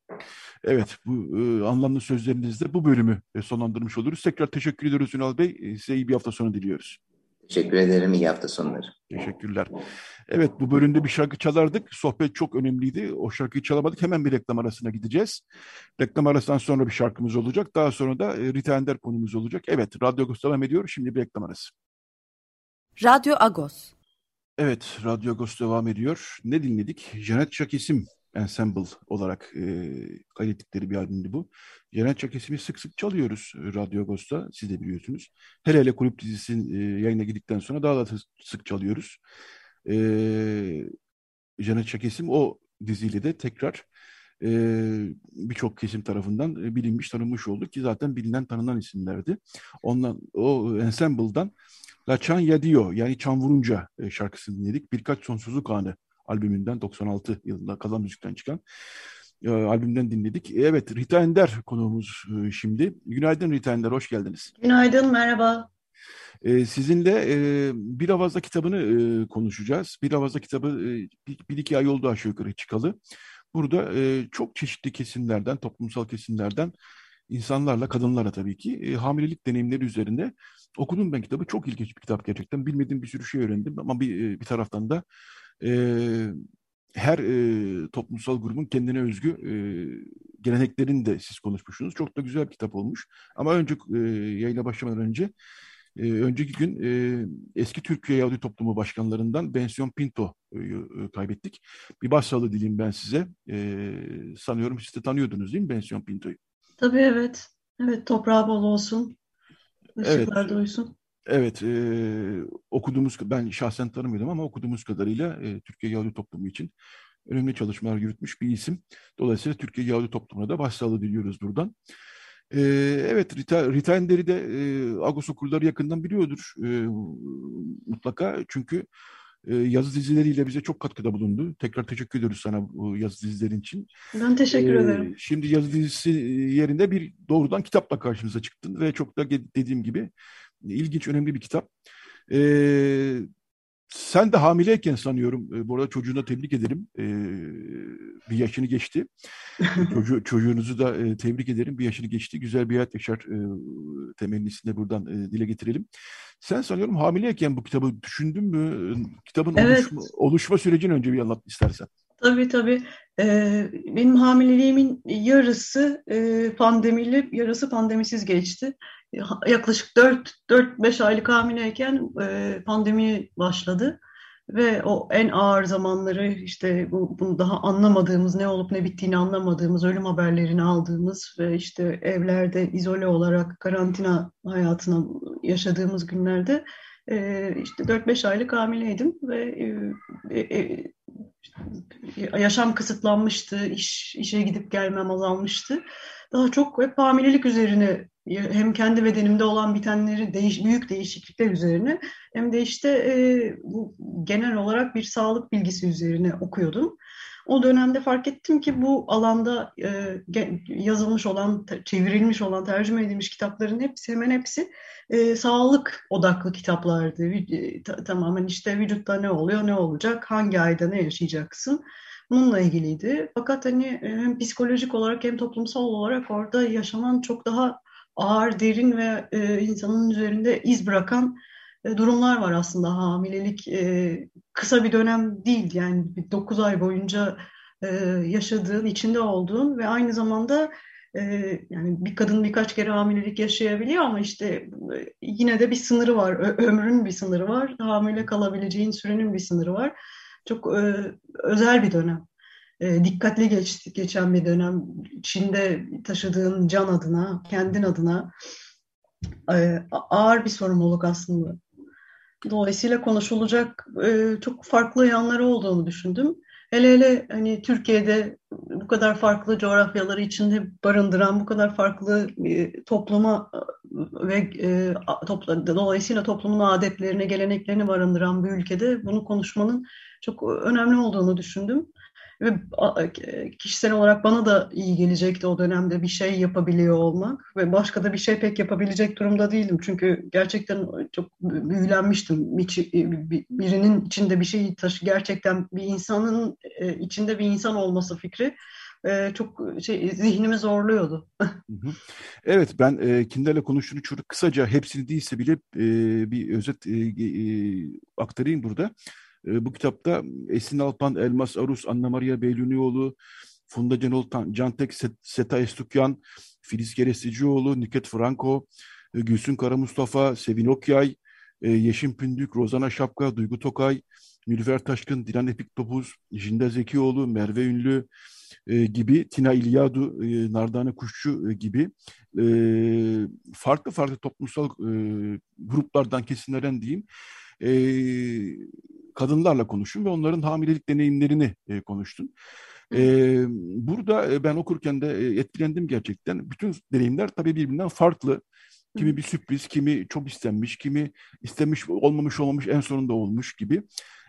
Evet, bu e, anlamlı sözlerinizle bu bölümü e, sonlandırmış oluruz. Tekrar teşekkür ediyoruz Ünal Bey. E, size iyi bir hafta sonu diliyoruz. Teşekkür ederim. İyi hafta sonları. Teşekkürler. Evet bu bölümde bir şarkı çalardık. Sohbet çok önemliydi. O şarkıyı çalamadık. Hemen bir reklam arasına gideceğiz. Reklam arasından sonra bir şarkımız olacak. Daha sonra da e, Rita Ender konumuz olacak. Evet Radyo Agos devam ediyor. Şimdi bir reklam arası. Radyo Agos. Evet, Radyo Agos devam ediyor. Ne dinledik? Janet Çakesim Ensemble olarak e, kaydettikleri bir albümdü bu. Janet Çakesim'i sık sık çalıyoruz Radyo Agos'ta, siz de biliyorsunuz. Hele hele kulüp dizisinin e, yayına girdikten sonra daha da sık çalıyoruz. E, Janet Çakesim o diziyle de tekrar e, birçok kesim tarafından e, bilinmiş, tanınmış oldu ki zaten bilinen, tanınan isimlerdi. Ondan, o Ensemble'dan La Chan Yadio yani Çan Vurunca e, şarkısını dinledik. Birkaç Sonsuzluk Anı albümünden 96 yılında Kalan Müzik'ten çıkan e, albümden dinledik. E, evet Rita Ender konuğumuz e, şimdi. Günaydın Rita Ender, hoş geldiniz. Günaydın, merhaba. E, sizinle e, Bir Avaz'da kitabını e, konuşacağız. Bir Avaz'da kitabı e, bir, bir iki ay oldu aşağı yukarı çıkalı. Burada e, çok çeşitli kesimlerden, toplumsal kesimlerden insanlarla, kadınlarla tabii ki e, hamilelik deneyimleri üzerinde okudum ben kitabı. Çok ilginç bir kitap gerçekten. Bilmediğim bir sürü şey öğrendim ama bir, bir taraftan da e, her e, toplumsal grubun kendine özgü e, geleneklerini de siz konuşmuşsunuz. Çok da güzel bir kitap olmuş. Ama önce e, yayına başlamadan önce e, önceki gün e, eski Türkiye Yahudi Toplumu başkanlarından Bensiyon Pinto'yu e, kaybettik. Bir başsağlığı dileyim ben size. E, sanıyorum siz de tanıyordunuz değil mi Bensiyon Pinto'yu? Tabii evet. Evet toprağı bol olsun. Işıklar evet. doysun. Evet, e, okuduğumuz, ben şahsen tanımıyordum ama okuduğumuz kadarıyla e, Türkiye Yahudi Toplumu için önemli çalışmalar yürütmüş bir isim. Dolayısıyla Türkiye Yahudi Toplumu'na da başsağlığı diliyoruz buradan. E, evet, Rita, Rita Ender'i de e, Agos okurları yakından biliyordur e, mutlaka. Çünkü yazı dizileriyle bize çok katkıda bulundu. Tekrar teşekkür ediyoruz sana bu yazı dizilerin için. Ben teşekkür ee, ederim. Şimdi yazı dizisi yerinde bir doğrudan kitapla karşımıza çıktın ve çok da dediğim gibi ilginç, önemli bir kitap. Ee, sen de hamileyken sanıyorum, e, bu arada çocuğuna tebrik ederim. E, bir yaşını geçti. Çocuğu, çocuğunuzu da e, tebrik ederim. Bir yaşını geçti. Güzel bir hayat yaşar e, temennisini de buradan e, dile getirelim. Sen sanıyorum hamileyken bu kitabı düşündün mü? Kitabın evet. oluşma, oluşma sürecini önce bir anlat istersen. Tabii tabii. Ee, benim hamileliğimin yarısı e, pandemiyle, yarısı pandemisiz geçti yaklaşık 4-5 aylık hamileyken e, pandemi başladı. Ve o en ağır zamanları işte bu, bunu daha anlamadığımız, ne olup ne bittiğini anlamadığımız, ölüm haberlerini aldığımız ve işte evlerde izole olarak karantina hayatına yaşadığımız günlerde e, işte 4-5 aylık hamileydim ve e, yaşam kısıtlanmıştı, iş, işe gidip gelmem azalmıştı. Daha çok hep hamilelik üzerine hem kendi bedenimde olan bitenleri değiş, büyük değişiklikler üzerine hem de işte e, bu genel olarak bir sağlık bilgisi üzerine okuyordum. O dönemde fark ettim ki bu alanda e, yazılmış olan, çevrilmiş olan, tercüme edilmiş kitapların hepsi hemen hepsi e, sağlık odaklı kitaplardı. E, tamamen işte vücutta ne oluyor, ne olacak, hangi ayda ne yaşayacaksın bununla ilgiliydi. Fakat hani e, hem psikolojik olarak hem toplumsal olarak orada yaşanan çok daha ağır, derin ve e, insanın üzerinde iz bırakan e, durumlar var aslında. Hamilelik e, kısa bir dönem değil yani 9 ay boyunca e, yaşadığın, içinde olduğun ve aynı zamanda e, yani bir kadın birkaç kere hamilelik yaşayabiliyor ama işte e, yine de bir sınırı var. Ö ömrün bir sınırı var. Hamile kalabileceğin sürenin bir sınırı var. Çok e, özel bir dönem e, dikkatli geçti, geçen bir dönem. Çin'de taşıdığın can adına, kendin adına e, ağır bir sorumluluk aslında. Dolayısıyla konuşulacak e, çok farklı yanları olduğunu düşündüm. Hele hele hani Türkiye'de bu kadar farklı coğrafyaları içinde barındıran, bu kadar farklı topluma ve topla, dolayısıyla toplumun adetlerine, geleneklerini barındıran bir ülkede bunu konuşmanın çok önemli olduğunu düşündüm. Ve kişisel olarak bana da iyi gelecekti o dönemde bir şey yapabiliyor olmak ve başka da bir şey pek yapabilecek durumda değildim. Çünkü gerçekten çok büyülenmiştim. Birinin içinde bir şey taşı gerçekten bir insanın e, içinde bir insan olması fikri e, çok şey zihnimi zorluyordu. evet ben e, Kinder'le konuştuğunu çok kısaca hepsini değilse bile e, bir özet e, e, aktarayım burada. E, bu kitapta Esin Alpan, Elmas Arus, Anna Maria Beylunioğlu, Funda Cenol, Cantek Seta Estukyan, Filiz Keresicioğlu, Niket Franco, e, Gülsün Kara Mustafa, Sevin Okyay, e, Yeşim Pündük, Rozana Şapka, Duygu Tokay, Nülfer Taşkın, Dilan Epik Topuz, Jinda Zekioğlu, Merve Ünlü e, gibi, Tina İlyadu, e, Nardane Kuşçu e, gibi e, farklı farklı toplumsal e, gruplardan, kesimlerden diyeyim, e, kadınlarla konuştun ve onların hamilelik deneyimlerini e, konuştun. E, burada ben okurken de e, etkilendim gerçekten. Bütün deneyimler tabii birbirinden farklı. Kimi bir sürpriz, kimi çok istenmiş, kimi istemiş olmamış olmamış en sonunda olmuş gibi.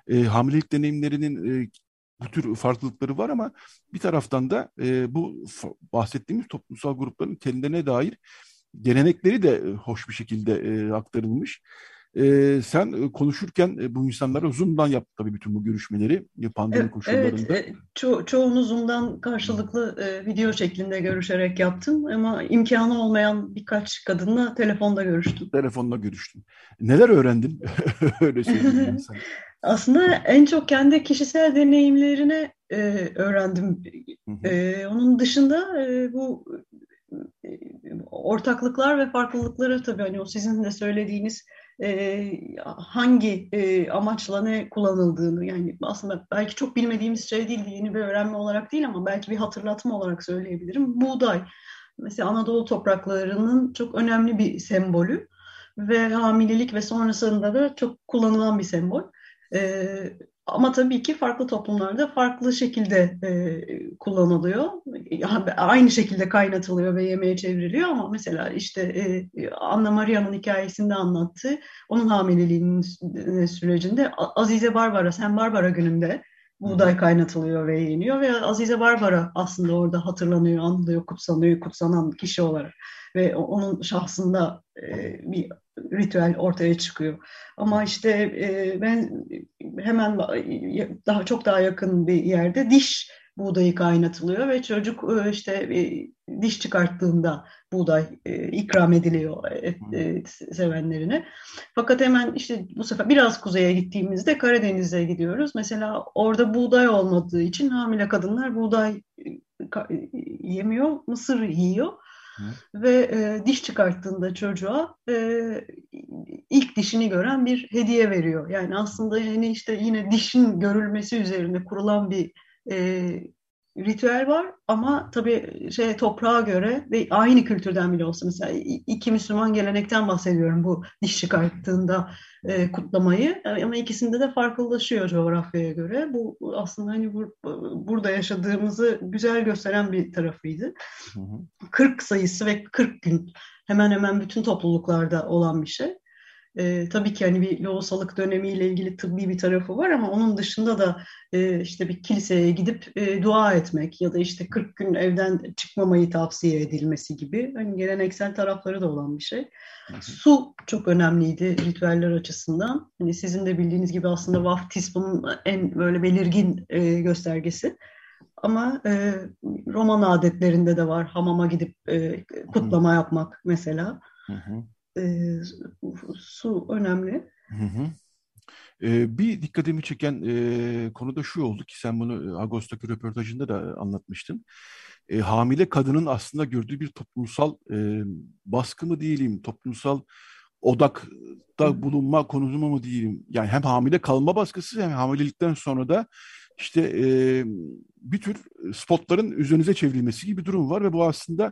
E, hamilelik deneyimlerinin e, bu tür farklılıkları var ama bir taraftan da e, bu bahsettiğimiz toplumsal grupların kendilerine dair gelenekleri de e, hoş bir şekilde e, aktarılmış. E, sen konuşurken e, bu insanlara Zoom'dan yaptı tabii bütün bu görüşmeleri pandemi evet, koşullarında. Evet, ço çoğunu Zoom'dan karşılıklı e, video şeklinde görüşerek yaptım ama imkanı olmayan birkaç kadınla telefonda görüştüm. Telefonla görüştüm. Neler öğrendin? Öyle söyleyeyim sana. Aslında en çok kendi kişisel deneyimlerini e, öğrendim. Hı hı. E, onun dışında e, bu ortaklıklar ve farklılıkları tabii hani o sizin de söylediğiniz e, hangi e, amaçla ne kullanıldığını yani aslında belki çok bilmediğimiz şey değil yeni bir öğrenme olarak değil ama belki bir hatırlatma olarak söyleyebilirim. Buğday mesela Anadolu topraklarının çok önemli bir sembolü ve hamilelik ve sonrasında da çok kullanılan bir sembol. E, ama tabii ki farklı toplumlarda farklı şekilde e, kullanılıyor. aynı şekilde kaynatılıyor ve yemeğe çevriliyor ama mesela işte e, Anna Maria'nın hikayesinde anlattığı onun hamileliğinin sürecinde Azize Barbara, Sen Barbara gününde buğday kaynatılıyor ve yeniyor ve Azize Barbara aslında orada hatırlanıyor, anılıyor, kutsanıyor, kutsanan kişi olarak ve onun şahsında e, bir ritüel ortaya çıkıyor. Ama işte e, ben hemen daha çok daha yakın bir yerde diş buğdayı kaynatılıyor ve çocuk e, işte e, diş çıkarttığında buğday ikram ediliyor sevenlerine. Fakat hemen işte bu sefer biraz kuzeye gittiğimizde Karadeniz'e gidiyoruz. Mesela orada buğday olmadığı için hamile kadınlar buğday yemiyor, mısır yiyor. Ve e, diş çıkarttığında çocuğa e, ilk dişini gören bir hediye veriyor. Yani aslında yani işte yine dişin görülmesi üzerine kurulan bir e, ritüel var ama tabii şey toprağa göre ve aynı kültürden bile olsa mesela iki Müslüman gelenekten bahsediyorum bu diş çıkarttığında e, kutlamayı ama ikisinde de farklılaşıyor coğrafyaya göre. Bu aslında hani bu, burada yaşadığımızı güzel gösteren bir tarafıydı. Hı hı. 40 sayısı ve 40 gün hemen hemen bütün topluluklarda olan bir şey. E, tabii ki hani bir lohusalık dönemiyle ilgili tıbbi bir tarafı var ama onun dışında da e, işte bir kiliseye gidip e, dua etmek ya da işte 40 gün evden çıkmamayı tavsiye edilmesi gibi hani geleneksel tarafları da olan bir şey. Su çok önemliydi ritüeller açısından. Hani sizin de bildiğiniz gibi aslında vaftiz bunun en böyle belirgin e, göstergesi. Ama e, Roman adetlerinde de var hamama gidip e, kutlama yapmak mesela. Hı hı e, su önemli. Hı hı. Ee, bir dikkatimi çeken e, konu da şu oldu ki sen bunu Ağustos'taki röportajında da anlatmıştın. E, hamile kadının aslında gördüğü bir toplumsal e, baskı mı diyelim, toplumsal odakta bulunma konumu mu diyelim. Yani hem hamile kalma baskısı hem hamilelikten sonra da işte e, bir tür spotların üzerinize çevrilmesi gibi bir durum var ve bu aslında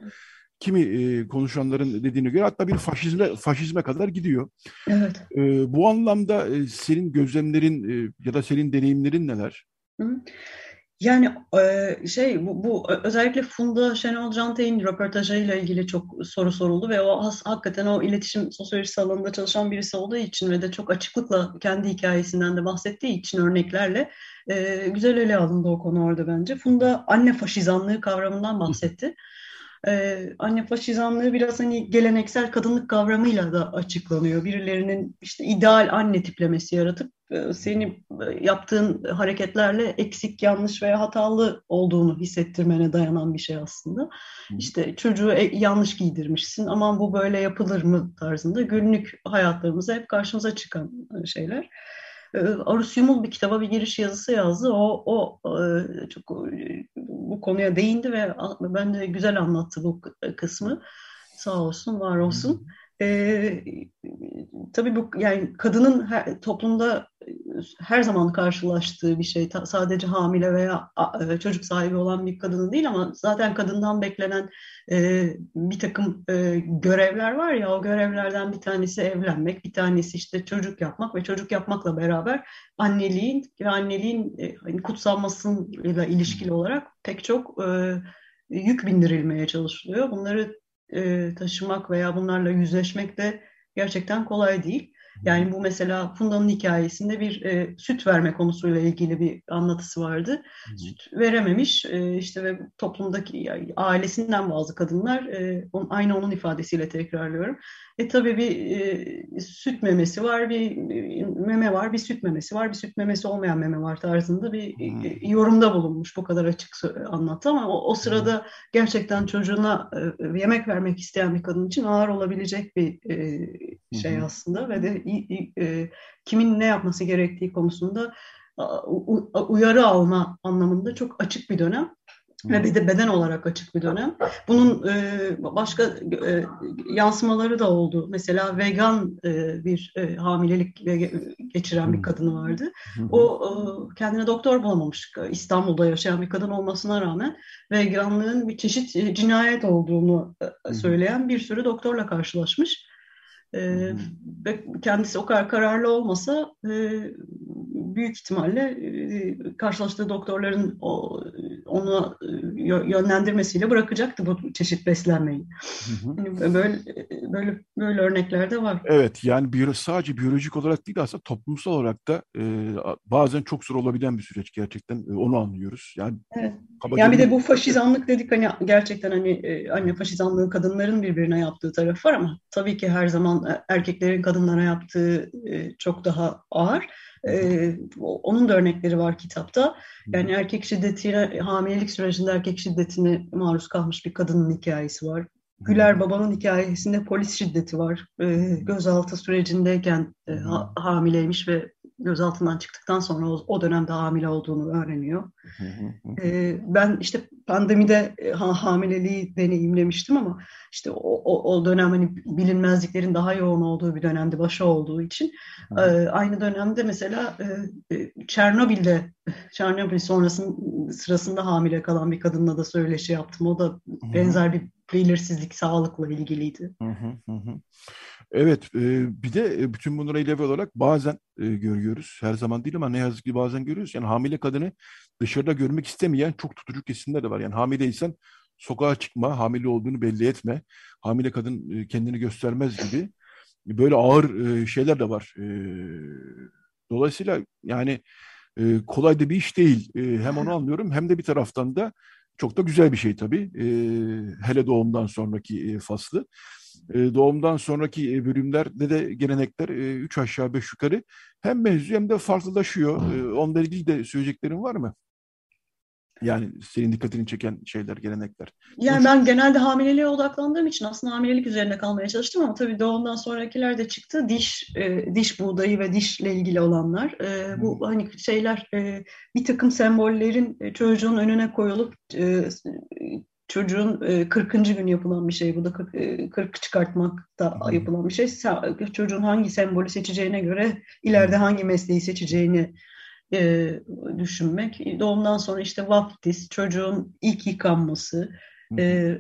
kimi e, konuşanların dediğine göre hatta bir faşizme faşizme kadar gidiyor. Evet. E, bu anlamda e, senin gözlemlerin e, ya da senin deneyimlerin neler? Hı. Yani e, şey bu, bu özellikle Funda Şenol Cante'nin röportajıyla ilgili çok soru soruldu ve o has, hakikaten o iletişim sosyolojisi alanında çalışan birisi olduğu için ve de çok açıklıkla kendi hikayesinden de bahsettiği için örneklerle e, güzel ele alındı o konu orada bence. Funda anne faşizanlığı kavramından bahsetti. Ee, anne faşizanlığı biraz hani geleneksel kadınlık kavramıyla da açıklanıyor. Birilerinin işte ideal anne tiplemesi yaratıp e, seni e, yaptığın hareketlerle eksik, yanlış veya hatalı olduğunu hissettirmene dayanan bir şey aslında. İşte çocuğu e, yanlış giydirmişsin, aman bu böyle yapılır mı tarzında günlük hayatlarımıza hep karşımıza çıkan şeyler. Arus Yumul bir kitaba bir giriş yazısı yazdı. O, o çok bu konuya değindi ve ben de güzel anlattı bu kısmı. Sağ olsun, var olsun. E, tabii bu yani kadının her, toplumda her zaman karşılaştığı bir şey. Ta, sadece hamile veya a, çocuk sahibi olan bir kadının değil ama zaten kadından beklenen e, bir takım e, görevler var ya o görevlerden bir tanesi evlenmek, bir tanesi işte çocuk yapmak ve çocuk yapmakla beraber anneliğin ve anneliğin e, hani kutsanmasıyla ilişkili olarak pek çok e, yük bindirilmeye çalışılıyor. Bunları e, taşımak veya bunlarla yüzleşmek de gerçekten kolay değil. Yani bu mesela Funda'nın hikayesinde bir e, süt verme konusuyla ilgili bir anlatısı vardı. Hı. Süt verememiş e, işte ve toplumdaki yani ailesinden bazı kadınlar e, on, aynı onun ifadesiyle tekrarlıyorum. E tabii bir e, süt memesi var, bir meme var, bir süt memesi var, bir süt memesi olmayan meme var tarzında bir e, yorumda bulunmuş. Bu kadar açık anlattı ama o, o sırada gerçekten çocuğuna e, yemek vermek isteyen bir kadın için ağır olabilecek bir e, şey hı. aslında ve de e, kimin ne yapması gerektiği konusunda uyarı alma anlamında çok açık bir dönem ve bir de beden olarak açık bir dönem. Bunun e, başka e, yansımaları da oldu. Mesela vegan e, bir e, hamilelik geçiren bir kadın vardı. O e, kendine doktor bulamamış. İstanbul'da yaşayan bir kadın olmasına rağmen veganlığın bir çeşit cinayet olduğunu söyleyen bir sürü doktorla karşılaşmış. Ve kendisi o kadar kararlı olmasa e, büyük ihtimalle e, karşılaştığı doktorların onu yönlendirmesiyle bırakacaktı bu çeşit beslenmeyi. Hı hı. Yani böyle böyle böyle örnekler de var. Evet yani biyo, sadece biyolojik olarak değil aslında toplumsal olarak da e, bazen çok zor olabilen bir süreç gerçekten e, onu anlıyoruz. Yani evet. Yani bir de bu faşizanlık dedik hani gerçekten hani e, hani faşizanlığı kadınların birbirine yaptığı taraf var ama tabii ki her zaman e, erkeklerin kadınlara yaptığı e, çok daha ağır. Ee, onun da örnekleri var kitapta. Yani erkek şiddetine, hamilelik sürecinde erkek şiddetine maruz kalmış bir kadının hikayesi var. Güler Baba'nın hikayesinde polis şiddeti var. Ee, gözaltı sürecindeyken e, ha, hamileymiş ve gözaltından çıktıktan sonra o, o dönemde hamile olduğunu öğreniyor. ee, ben işte pandemide e, ha, hamileliği deneyimlemiştim ama işte o, o, o dönem hani bilinmezliklerin daha yoğun olduğu bir dönemde başı olduğu için e, aynı dönemde mesela e, e, Çernobil'de Çernobil sonrasında sırasında hamile kalan bir kadınla da söyleşi yaptım. O da benzer bir belirsizlik sağlıkla ilgiliydi. Hı hı hı. Evet, e, bir de e, bütün bunlara ilave olarak bazen e, görüyoruz. Her zaman değil ama ne yazık ki bazen görüyoruz. Yani hamile kadını dışarıda görmek istemeyen çok tutucu kesimler de var. Yani hamileysen sokağa çıkma, hamile olduğunu belli etme, hamile kadın kendini göstermez gibi böyle ağır şeyler de var. Dolayısıyla yani kolay da bir iş değil. Hem onu anlıyorum hem de bir taraftan da çok da güzel bir şey tabii. Hele doğumdan sonraki faslı. Doğumdan sonraki bölümlerde de gelenekler üç aşağı beş yukarı hem benziyor hem de farklılaşıyor. Onunla ilgili de söyleyeceklerin var mı? Yani senin dikkatini çeken şeyler, gelenekler. Yani ben genelde hamileliğe odaklandığım için aslında hamilelik üzerine kalmaya çalıştım ama tabii doğumdan sonrakiler de çıktı. Diş e, diş buğdayı ve dişle ilgili olanlar. E, bu hmm. hani şeyler e, bir takım sembollerin e, çocuğun önüne koyulup e, çocuğun e, 40. gün yapılan bir şey. Bu da 40, e, 40 çıkartmakta hmm. yapılan bir şey. Çocuğun hangi sembolü seçeceğine göre ileride hmm. hangi mesleği seçeceğini e, düşünmek. Doğumdan sonra işte vaftiz, çocuğun ilk yıkanması, e,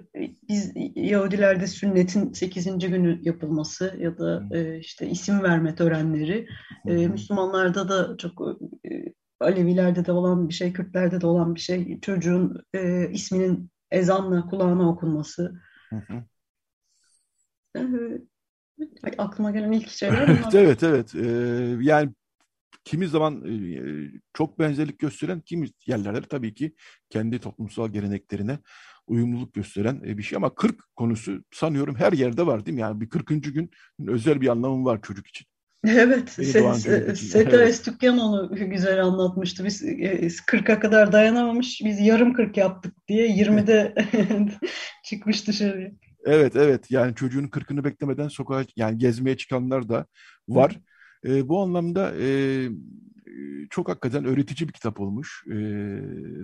biz Yahudilerde sünnetin 8. günü yapılması ya da e, işte isim verme törenleri. E, Müslümanlarda da çok e, Alevilerde de olan bir şey, Kürtlerde de olan bir şey. Çocuğun e, isminin ezanla kulağına okunması. E, aklıma gelen ilk şeyler bunlar. evet evet. Ee, yani kimi zaman e, çok benzerlik gösteren, kimi yerlerde tabii ki kendi toplumsal geleneklerine uyumluluk gösteren e, bir şey. Ama 40 konusu sanıyorum her yerde var değil mi? Yani bir 40. gün özel bir anlamı var çocuk için. Evet, Se Seta Estükyan onu güzel anlatmıştı. Biz 40'a kadar dayanamamış, biz yarım 40 yaptık diye 20'de çıkmış dışarıya. Evet, evet. Yani çocuğun 40'ını beklemeden sokağa yani gezmeye çıkanlar da var. E, bu anlamda e, çok hakikaten öğretici bir kitap olmuş e,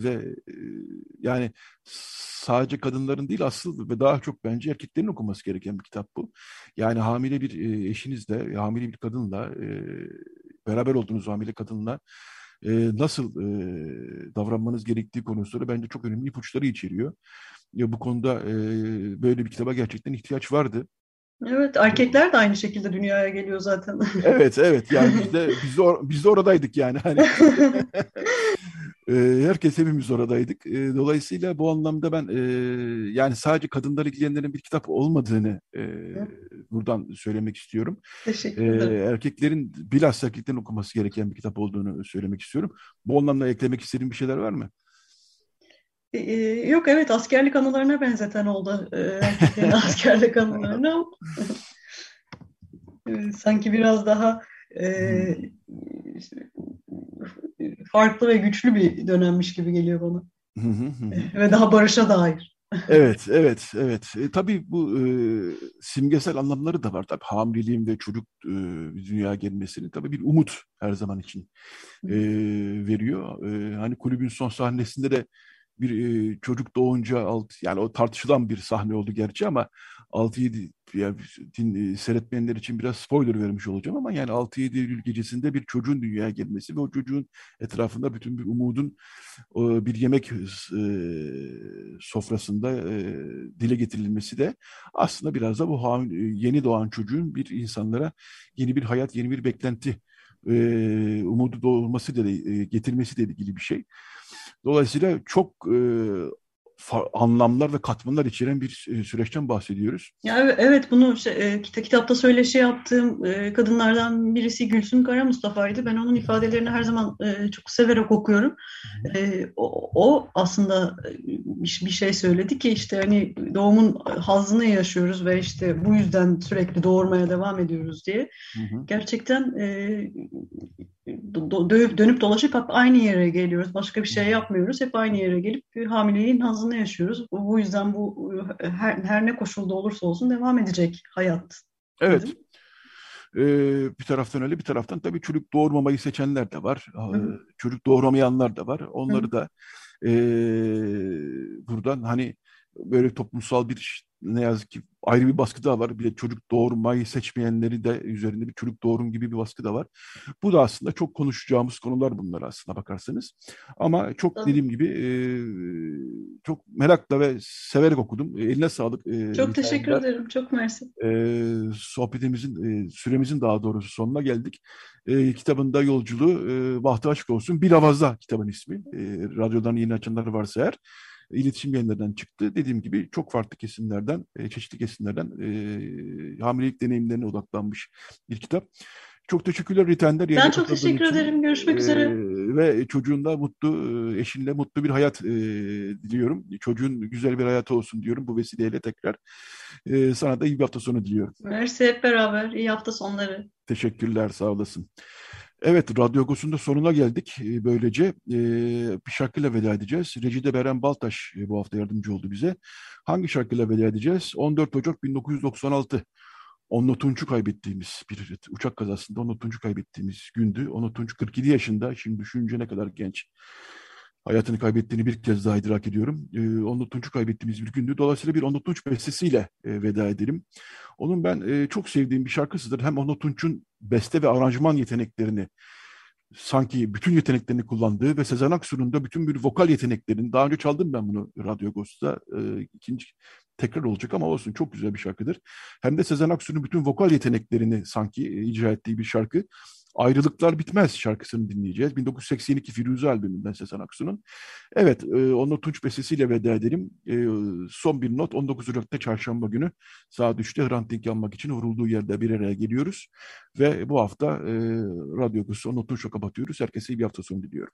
ve e, yani sadece kadınların değil asıl ve daha çok bence erkeklerin okuması gereken bir kitap bu. Yani hamile bir e, eşinizle, hamile bir kadınla, e, beraber olduğunuz hamile kadınla e, nasıl e, davranmanız gerektiği konusunda bence çok önemli ipuçları içeriyor. Ya bu konuda e, böyle bir kitaba gerçekten ihtiyaç vardı. Evet, erkekler de aynı şekilde dünyaya geliyor zaten. evet, evet. Yani biz de biz de, or biz de oradaydık yani. Hani herkes hepimiz oradaydık. dolayısıyla bu anlamda ben yani sadece kadınlar ilgilenenlerin bir kitap olmadığını buradan söylemek istiyorum. Teşekkür ederim. erkeklerin bilhassa erkeklerin okuması gereken bir kitap olduğunu söylemek istiyorum. Bu anlamda eklemek istediğin bir şeyler var mı? Ee, yok evet askerlik anılarına benzeten oldu. Ee, askerlik anılarına. Ee, sanki biraz daha e, farklı ve güçlü bir dönemmiş gibi geliyor bana. ve daha barışa dair. evet, evet, evet. E, tabii bu e, simgesel anlamları da var. Tabii hamileliğin ve çocuk e, dünyaya gelmesinin tabii bir umut her zaman için e, veriyor. E, hani kulübün son sahnesinde de bir e, çocuk doğunca alt yani o tartışılan bir sahne oldu gerçi ama 6-7 yani din, e, seyretmeyenler için biraz spoiler vermiş olacağım ama yani 6-7 Eylül gecesinde bir çocuğun dünyaya gelmesi ve o çocuğun etrafında bütün bir umudun bir yemek e, sofrasında e, dile getirilmesi de aslında biraz da bu yeni doğan çocuğun bir insanlara yeni bir hayat, yeni bir beklenti umudu doğurması da getirmesi de ilgili bir şey. Dolayısıyla çok anlamlar ve katmanlar içeren bir e, süreçten bahsediyoruz. Ya evet bunu şey, e, kitapta söyleşi yaptığım e, kadınlardan birisi Gülsün Kara Mustafa'ydı. Ben onun ifadelerini her zaman çok severek okuyorum. O, o aslında bir şey söyledi ki işte hani doğumun hazını yaşıyoruz ve işte bu yüzden sürekli doğurmaya devam ediyoruz diye. Hı hı. Gerçekten dönüp dolaşıp hep aynı yere geliyoruz. Başka bir şey yapmıyoruz. Hep aynı yere gelip hamileliğin hazını yaşıyoruz. Bu yüzden bu her, her ne koşulda olursa olsun devam edecek hayat. Evet. Ee, bir taraftan öyle bir taraftan tabii çocuk doğurmamayı seçenler de var. Hı. Çocuk doğuramayanlar da var. Onları Hı. da e, buradan hani böyle toplumsal bir ne yazık ki ayrı bir baskı da var. Bir de çocuk doğurmayı seçmeyenleri de üzerinde bir çocuk doğurum gibi bir baskı da var. Bu da aslında çok konuşacağımız konular bunlar aslında bakarsanız. Ama çok Tabii. dediğim gibi e, çok merakla ve severek okudum. Eline sağlık. E, çok teşekkür ederim. Çok mersi. E, sohbetimizin, e, süremizin daha doğrusu sonuna geldik. E, kitabında yolculuğu e, bahtı açık olsun. Bir avazda kitabın ismi. E, radyodan yeni açanlar varsa eğer iletişim yayınlarından çıktı. Dediğim gibi çok farklı kesimlerden, e, çeşitli kesimlerden e, hamilelik deneyimlerine odaklanmış bir kitap. Çok teşekkürler Riten'der. Ben çok teşekkür için. ederim. Görüşmek ee, üzere. Ve çocuğunda mutlu, eşinle mutlu bir hayat e, diliyorum. Çocuğun güzel bir hayatı olsun diyorum bu vesileyle tekrar. E, sana da iyi bir hafta sonu diliyorum. Mersi hep beraber. İyi hafta sonları. Teşekkürler, sağ olasın. Evet, Radyo Agos'un sonuna geldik. Ee, böylece e, bir şarkıyla veda edeceğiz. Recide Beren Baltaş e, bu hafta yardımcı oldu bize. Hangi şarkıyla veda edeceğiz? 14 Ocak 1996. Onno Tunç'u kaybettiğimiz bir uçak kazasında Onno Tunç'u kaybettiğimiz gündü. Onno Tunç 47 yaşında. Şimdi düşünce ne kadar genç hayatını kaybettiğini bir kez daha idrak ediyorum. E, Onur Tunç'u kaybettiğimiz bir gündü. Dolayısıyla bir Onur Tunç bestesiyle e, veda edelim. Onun ben e, çok sevdiğim bir şarkısıdır. Hem Onur Tunç'un beste ve aranjman yeteneklerini sanki bütün yeteneklerini kullandığı ve Sezen Aksu'nun da bütün bir vokal yeteneklerini, daha önce çaldım ben bunu Radyo Agos'ta, e, ikinci tekrar olacak ama olsun çok güzel bir şarkıdır. Hem de Sezen Aksu'nun bütün vokal yeteneklerini sanki e, icra ettiği bir şarkı. Ayrılıklar Bitmez şarkısını dinleyeceğiz. 1982 Firuze albümünden Sezen Aksu'nun. Evet, e, onu Tunç bestesiyle veda edelim. E, son bir not, 19 Ocak'ta çarşamba günü saat 3'te Hrant Dink yanmak için vurulduğu yerde bir araya geliyoruz. Ve bu hafta e, Radyo Kusu onu Tunç'la kapatıyoruz. Herkese iyi bir hafta sonu diliyorum.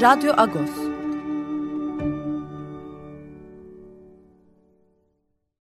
Radyo Agos.